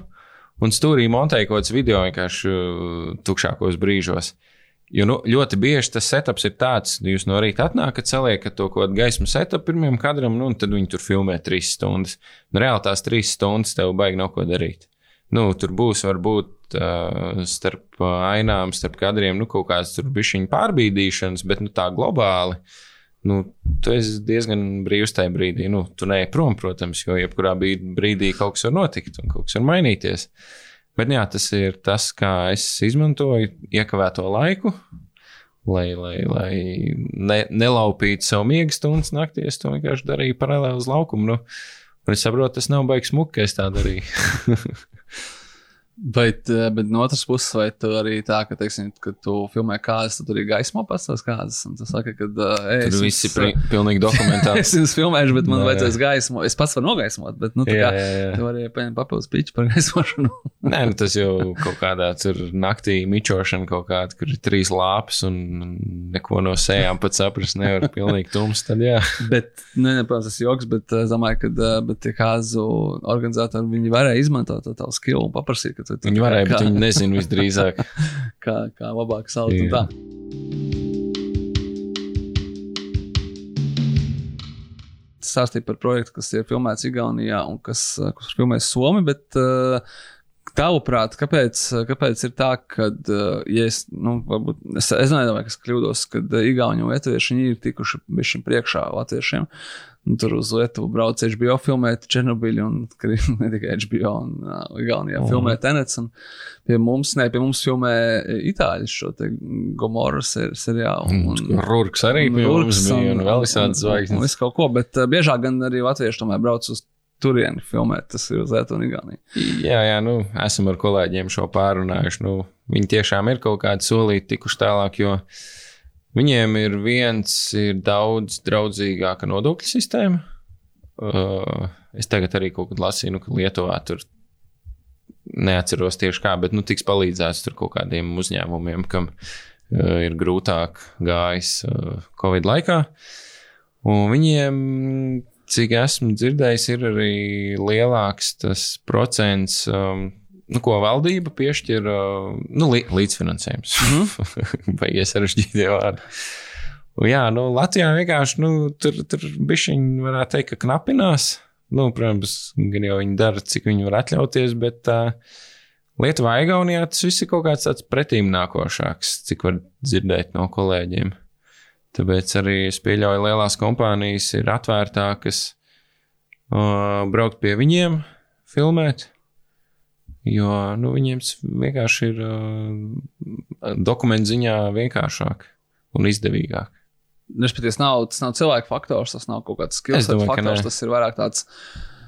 un stūrī montēju kaut kādus video vienkārši uh, tukšākos brīžos. Uh, Jo nu, ļoti bieži tas setups ir tāds, ka jūs no rīta atnākat, saliekat to kaut kādu gaismu setupu pirmajam kadram, nu, un tad viņi tur filmē trīs stundas. Nu, reāli tās trīs stundas tev baigi nav ko darīt. Nu, tur būs varbūt uh, starp ainām, starp kadriem, nu, kaut kādas bišķiņu pārbīdīšanas, bet nu, tā globāli. Nu, tu esi diezgan brīvs tajā brīdī. Nu, tu neej prom, protams, jo jebkurā brīdī kaut kas var notikt un kaut kas var mainīties. Uh, Bet jā, tas ir tas, kā es izmantoju iekavēto laiku, lai, lai, lai ne, nelaupītu savu miega stundas naktī. Es to vienkārši darīju paralēli uz laukumu. Nu, un es saprotu, tas nav baigs muka, ka es tā darīju. Bet, eh, bet no otras puses, vai tu arī tā, ka, teiksim, kad tu filmē kādas, tad tur arī gaismo pats tās kādas. Un tu saki, ka, uh, es, Tur viss ir pri- pilnīgi dokumentāli. es jums filmēšu, bet man Jā, vajadzēs gaismo. Es pats varu nogaismot, bet, nu, tā Jā, kā, jā, jā. tu vari paņemt papildus pīķi par gaismošanu. Nē, nu tas jau kaut kādā tur naktī mičošana kaut kāda, kur ir trīs lāpas un neko no sējām pat saprast nevar. Pilnīgi tums, tad jā. bet, ne, ne, protams, tas ir joks, bet eh, es domāju, ka, eh, bet tie kāzu organizatori, viņi varēja izmantot to tavu skilu un paprasīt, tu Viņi varēja, kā, bet viņi nezina visdrīzāk. kā, kā labāk salikt un tā. Stāstīja par projektu, kas ir filmēts Igaunijā un kas, eh, kas ir filmēts Somijā, bet uh, tavuprāt, kāpēc, kāpēc ir tā, ka, uh, ja es, nu, varbūt, es, es nezinu, vai es kļūdos, ka uh, Igauni un Lietuvieši viņi ir tikuši bišķi priekšā latviešiem. Un tur uz Lietuvu brauc HBO filmēt Černobiļu un ne tikai HBO un uh, Igaunijā Mhm. filmē Tenets. Un pie mums, ne, pie mums filmē Itāļi šo te Gomorra ser, seriālu. Un Rūks arī pie mums bija un vēl visādi Un zvaigznes. visu kaut ko, bet uh, biežāk gan arī latvieši tomēr brauc uz turieni filmēt. Tas ir uz Lietuvu un Igauniju. Jā, jā, nu, esam ar kolēģiem šo pārunājuši. Nu, viņi tiešām ir kaut kādi solīti tikuši tālāk, jo viņiem ir viens, ir daudz draudzīgāka nodokļu sistēma. Uh, es tagad arī kaut kad lasīju, nu, ka Lietuvā tur neatceros tieši kā, bet nu, tiks palīdzēts tur kaut kādiem uzņēmumiem, kam uh, ir grūtāk gājis uh, Covid laikā. Un viņiem, cik esmu dzirdējis, ir arī lielāks tas procents, um, nu, ko valdība piešķir, nu, li līdzfinansējums. Baigies sarežģītie vārdi. Jā, nu, Latvijā vienkārši nu, tur, tur bišķiņi varētu teikt, ka knapinās. Nu, protams, gan jau viņi dara, cik viņi var atļauties, bet uh, Lietuvā, Igaunijā tas viss ir kaut kāds tāds pretīm nākošāks, cik var dzirdēt no kolēģiem. Tāpēc arī es pieļauju, lielās kompānijas ir atvērtākas uh, braukt pie viņiem, filmēt. Jo nu, viņiem vienkārši ir uh, dokumentu ziņā vienkāršāk un izdevīgāk. Respektīvi, tas nav, tas nav cilvēku faktors, tas nav kaut kāds Es skills domāju, ka faktors, nē. tas ir vairāk tāds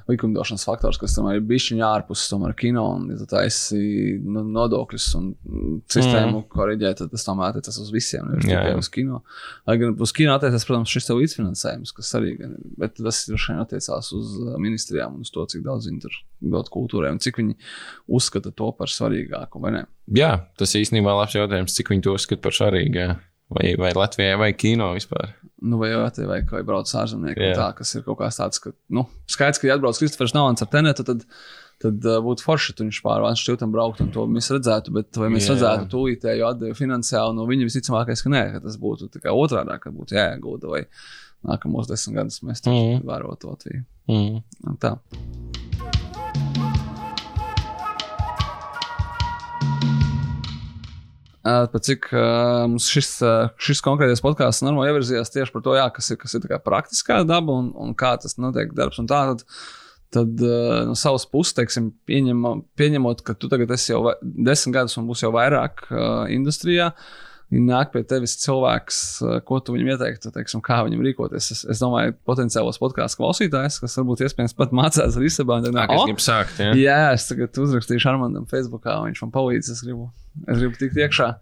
likumdošanas faktors, kas tomēr ir bijis viņa ārpus tomēr kino un, ja taisi nu, nodokļus un sistēmu mm. korģēt, tad tas tomēr attiecas uz visiem, nevis tikai uz kino. Lai gan uz kino attiecas, protams, šis tev līdzfinansējums, kas arī, gan, bet tas droši vien attiecās uz uh, ministrijām un uz to, cik daudz viņi tur dod kultūrai un cik viņi uzskata to par svarīgāku, vai ne? Jā, tas īstenībā labs jautājums, cik viņi to uzskata par svarīgu. Vai, vai Latvijai, vai kino vispār. Nu, vai tā, vai, vai brauc ārzemnieki, yeah. tā, kas ir kaut kāds tāds, ka, nu, skaidrs, ka, ja atbrauc Kristofers Nolans ar tenetu, tad, tad uh, būtu forši, ka viņš pāri Vācu šķiltam braukt un to mēs redzētu, bet vai mēs yeah. redzētu tūlītēju atdevi finansiāli, no viņa visticamākais, ka nē, ka tas būtu tikai otrādā, ka būtu jāiegūda, vai nākamos desmit gadus mēs tur mm. vērotu Latviju. Mm. Nu, Tā. Uh, pat cik uh, mums šis, uh, šis konkrētais podkāsts normāli ievirzījās tieši par to, jā, kas ir, kas ir praktiskā daba un, un kā tas notiek darbs. Un tā, tad, tad uh, no savas puses, teiksim, pieņem, pieņemot, ka tu tagad esi jau desmit gadus un būs jau vairāk uh, industrijā. Viņi nāk pie tevis cilvēks, uh, ko tu viņam ieteiktu, teiksim, kā viņam rīkoties. Es, es domāju, potenciālos podkāstu klausītājs, kas varbūt iespējams pat mācās ar Isabelu. Tā, kas grib sākt, jā. Jā, es tagad uzrakstīšu Armandam Facebookā, viņš man palīdz. Es gribu, es gribu tikt iekšā.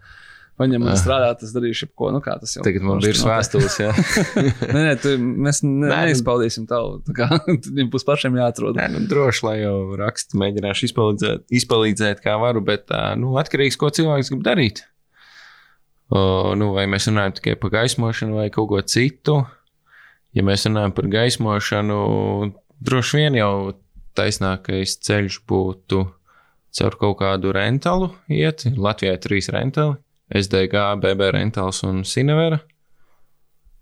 Viņam man Ah. strādāt, es darīšu jebko, nu kā tas jau Tagad man notiek. vēstules, jā. Nē, nē, tu, mēs ne, Nē, nu- neizpaudīsim tavu. tā kā Viņam būs pašiem jāatrod. Nē, nu, droši, lai jau rakstu, mēģināšu izpalīdzēt, izpalīdzēt kā varu, bet nu, atkarīgs ko cilvēks grib darīt. O, nu, vai mēs runājam tikai par gaismošanu vai kaut ko citu? Ja mēs runājam par gaismošanu, droši vien jau taisnākais ceļš būtu caur kaut kādu rentalu iet. Latvijā ir trīs rentali - SDG, BB rentals un Sinevera.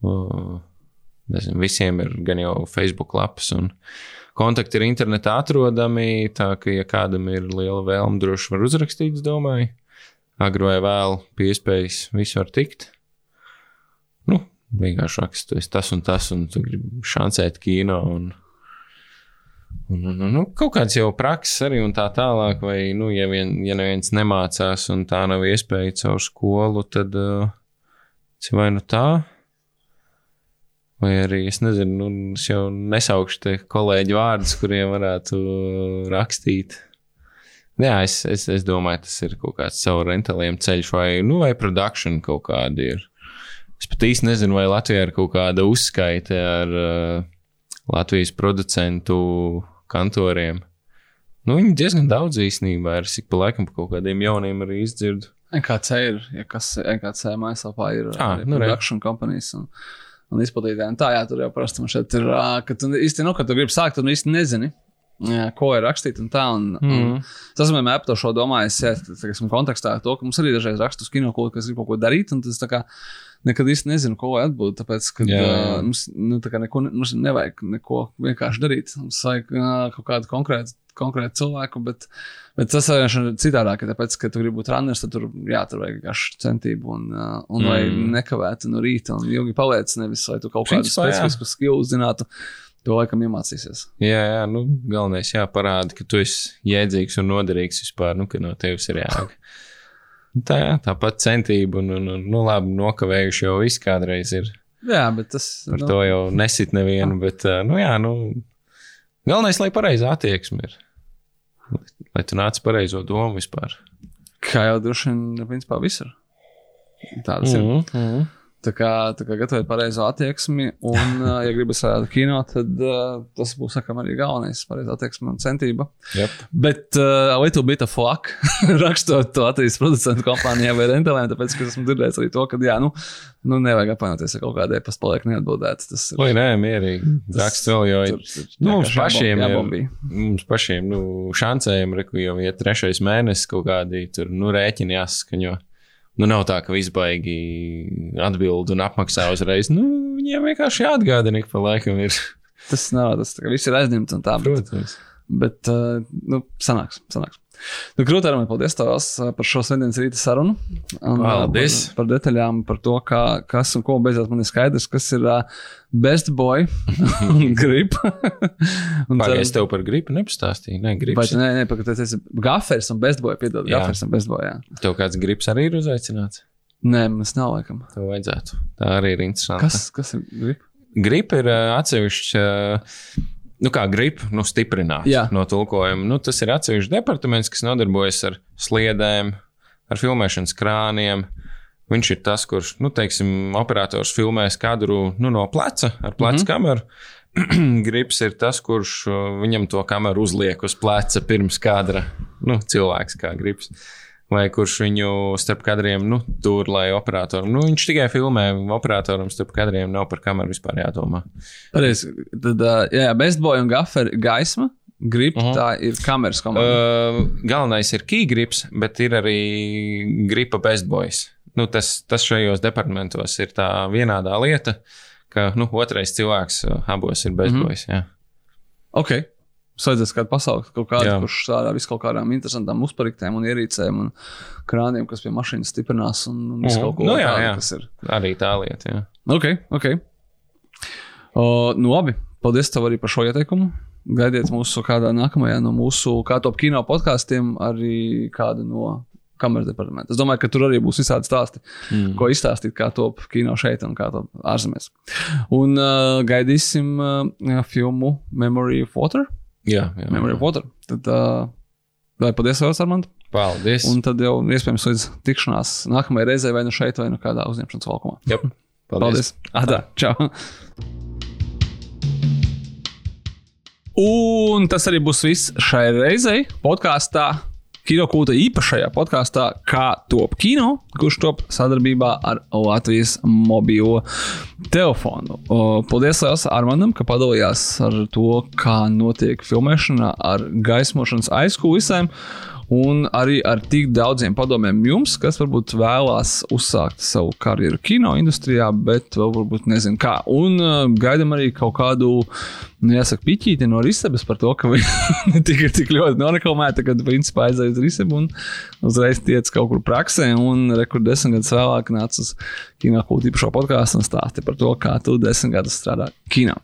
O, nezinu, visiem ir gan jau Facebook lapas un kontakti ir internetā atrodami. Tā ka, ja kādam ir liela vēlme, droši var uzrakstīt, es domāju. Agri vai vēl pie iespējas visu var tikt. Nu, vienkārši rakstu, tu esi tas un tas, un tu gribi šancēt kino. Un, un, un, un, nu, kaut kāds jau prakses arī un tā tālāk, vai, nu, ja, vien, ja neviens nemācās un tā nav iespēja caur skolu, tad uh, vai nu tā, Vai arī es nezinu, nu, es jau nesaukšu te kolēģi vārdus, kuriem varētu rakstīt. Jā, es, es, es domāju, tas ir kaut kāds savu rentāliem ceļš vai, nu, vai produkcija kaut kāda ir. Es pat īsti nezinu, vai Latvijā ir kaut kāda uzskaite ar uh, Latvijas producentu kantoriem. Nu, viņi diezgan daudz īstenībā ir. Es ik pa laikam par kaut kādiem jauniem arī izdzirdu. NKC ir, ja kas NKC mājaslapā ir Ah, nu production companies un, un izplatītāji. Un Tā, jā, tur jau parasti man šeit ir, ka tu īsti, nu, kad tu gribi sākt, tu īsti nezini. Jā, ko ir rakstīt un tā. Un, mm. un tas man vienmēr par to domājis, teiksim, kontekstā ar to, ka mums arī dažreiz raksta uz kino, ko, kas grib kaut ko darīt, un tas tā kā nekad īsti nezinu, ko atbildēt. Tāpēc, ka Jā, jā. uh, mums, nu, tā neko, ne- mums nevajag neko vienkārši darīt. Mums vajag uh, kaut kādu konkrētu, konkrētu cilvēku, bet, bet tas ir citādāk. Tāpēc, ka tu gribi būt runners, tad tur, jā, tur vajag vienkārši centību un, uh, un mm. vai nekavēt no rīta un ilgi paliec, nevis lai tu kaut kādu Principā, jā. specifisku skilu zinātu. To laikam iemācīsies. Jā, jā, nu, galvenais jāparāda, ka tu esi jēdzīgs un noderīgs vispār, nu, ka no tevis ir jēga. Tā, jā, tāpat centība, un, un, un nu, labi, nokavējuši jau viss kādreiz ir. Jā, bet tas Par to jau nesit nevienu, bet, nu, jā, nu, galvenais, lai pareizā attieksme ir. Lai tu nāc pareizo domu vispār. kā jau droši vien, principā, visur. Tādas mm. ir. Mm -hmm. Tā kā, tā kā gatavot pareizo attieksmi, un, uh, ja gribas rādīt kino, tad uh, tas būs sakam, arī galvenais - pareizā attieksme un centība. Yep. Bet uh, little bit of luck rakstot to Latvijas producentu kompānijai vai rentālēm, tāpēc, ka esmu dzirdējis arī to, ka, jā, nu, nu nevajag apvainoties, ja kaut kāda e-pasta paliek neatbildēta. Tas ir. Lai nē, mierīgi. Raksts vēl ir. tur- tur Nu, mums pašiem ir. jābombī. Mums pašiem, nu, šancējiem, reku jau ir trešais mēnesis kaut kādi tur, nu, rēķini jāsaskaņo. Nu, nav tā, ka viss baigi atbild un apmaksā uzreiz. Nu, viņiem vienkārši jāatgādina, ka pa laikam ir. Tas nav tas, kā viss ir aizņemts un tā. Bet, Protams. bet uh, nu, sanāks, sanāks. Nu, Krūti arī paldies tev Ās, par šo svētdienas rīta sarunu. Un, Paldies. uh, Par, par detaļām, par to, kā, kas un ko beidzot man ir skaidrs, kas ir uh, best boy un grib. un Pagaidzi, tev par gripu nepastāstīju. Nē, gripas. tu nē, nē, pagaidi, tas ir gafers un best boy, piedod, Jā. gafers un best boy, jā. Tev kāds grips arī ir uzaicināts. Nē, mums nav laikam. Tev vajadzētu. Tā arī ir interesanti. Kas, kas ir grib? Gripa ir ā, atsevišķs, ā, nu kā gripa, nu stiprināt Jā. no tulkojuma. Nu, tas ir atsevišķs departaments, kas nodarbojas ar sliedēm, ar filmēšanas krāniem. Viņš ir tas, kurš, nu, teiksim, operators filmēs kadru nu, no pleca ar pleca mm -hmm. kameru. Grips ir tas, kurš ā, viņam to kameru uzliek uz pleca pirms kadra. Nu, cilvēks kā grips. Vai kurš viņu starp kadriem nu, tur, lai operatoram, nu, viņš tikai filmē, operatoram starp kadriem nav par kameru vispār jādomā. Pareizi. Tad, uh, jā, best boy un gaferi gaisma. Grib, uh Mhm. -huh. tā ir kameras komanda. Uh, galvenais ir kīgrips, bet ir arī gripa bestboys. Nu, tas, tas šajos departamentos ir tā vienādā lieta, ka nu, otrais cilvēks uh, abos ir bestboys. Mm -hmm. Ok. Sēdzēs kādu pasauli, kaut kādu, Jā. kurš strādā vis kaut kādām interesantām uzpariktēm un ierīcēm un krāniem, kas pie mašīnas stiprinās un, un visu Mhm. kaut ko Nu, jā, tādu, jā. kas ir. Arī tā lieta. Jā. Ok, ok. O, nu labi, paldies tev arī par šo ieteikumu. Gaidiet mūsu kādā nākamajā no mūsu kā top kino podkāstiem, arī kādu no kameras departamenta. Es domāju, ka tur arī būs visādi stāsti, mm. ko izstāstīt, kā top kino šeit un kā top ārzemēs. Un uh, gaidīsim uh, filmu Memory of Water. Jā, jā. Memory of Water. Tad, uh, lai paldies, Armand. Paldies. Un tad jau iespējams līdz tikšanās nākamajai reizei vai nu šeit, vai nu kādā uzņemšanas valkumā. Jep. Paldies! Paldies. Atā, čau! Un tas arī būs viss šai reizei podkāstā. Kinokūta īpašajā podkāstā, kā top kino, kurš top sadarbībā ar Latvijas mobilo telefonu. Paldies liels Armandam, ka padalījās ar to, kā notiek filmēšana ar gaismošanas aizkulisēm. Un arī ar tik daudziem padomiem jums, kas varbūt vēlās uzsākt savu karjeru kino industrijā, bet vēl varbūt nezinu kā. Un uh, gaidām arī kaut kādu, nu, jāsaka, piķīti no Risebes par to, ka viņi ne tik ļoti noreklamēti, kad principā aizēja uz Risebu un uzreiz tiec kaut kur praksē. Un rekur desmit gadus vēlāk nāca uz kino kultūra īpašo podkāstu un stāsti par to, kā tu desmit gadus strādā kino.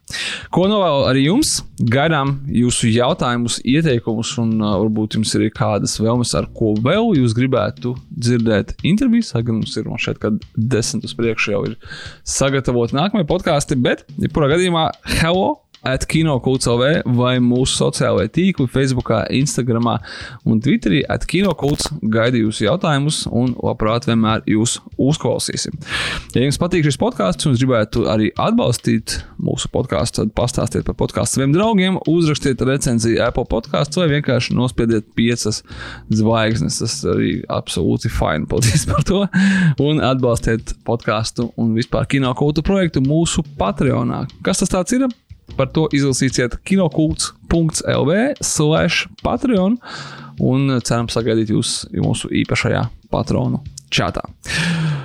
Ko novēlu arī jums? Gaidām jūsu jautājumus, ieteikumus, un uh, varbūt jums ir kādas vēlmes, ar ko vēl jūs gribētu dzirdēt intervijas. Gan mums ir man šeit, kad desmit uz priekšu jau ir sagatavoti nākamie podkāsti, bet, ja kurā gadījumā, hello! At kinokūts.lv vai mūsu sociālajā tīklā, Facebook, Instagram un Twitterī at kinokūts. Gaidu jūsu jautājumus un labprāt vienmēr jūs uzklausīsim. Ja jums patīk šis podkāsts un gribētu arī atbalstīt mūsu podkāstu, tad pastāstiet par podkāstu saviem draugiem, uzrakstiet recenziju Apple podkāstu vai vienkārši nospiediet piecas zvaigznes. Tas arī absolūti fini. Paldies par to! Un atbalstiet podkāstu un vispār kinokūtu projektu mūsu Patreonā. Kas tas ir? Par to izlasīsiet kinokults.lv slash Patreon un ceram sagaidīt jūs mūsu īpašajā patronu čatā.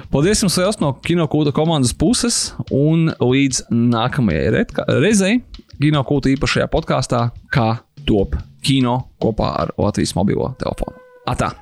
Paldies jums liels no kinokūta komandas puses un līdz nākamajai reizei kinokūta īpašajā podkāstā, kā top kino kopā ar Latvijas mobilo telefonu. Atā!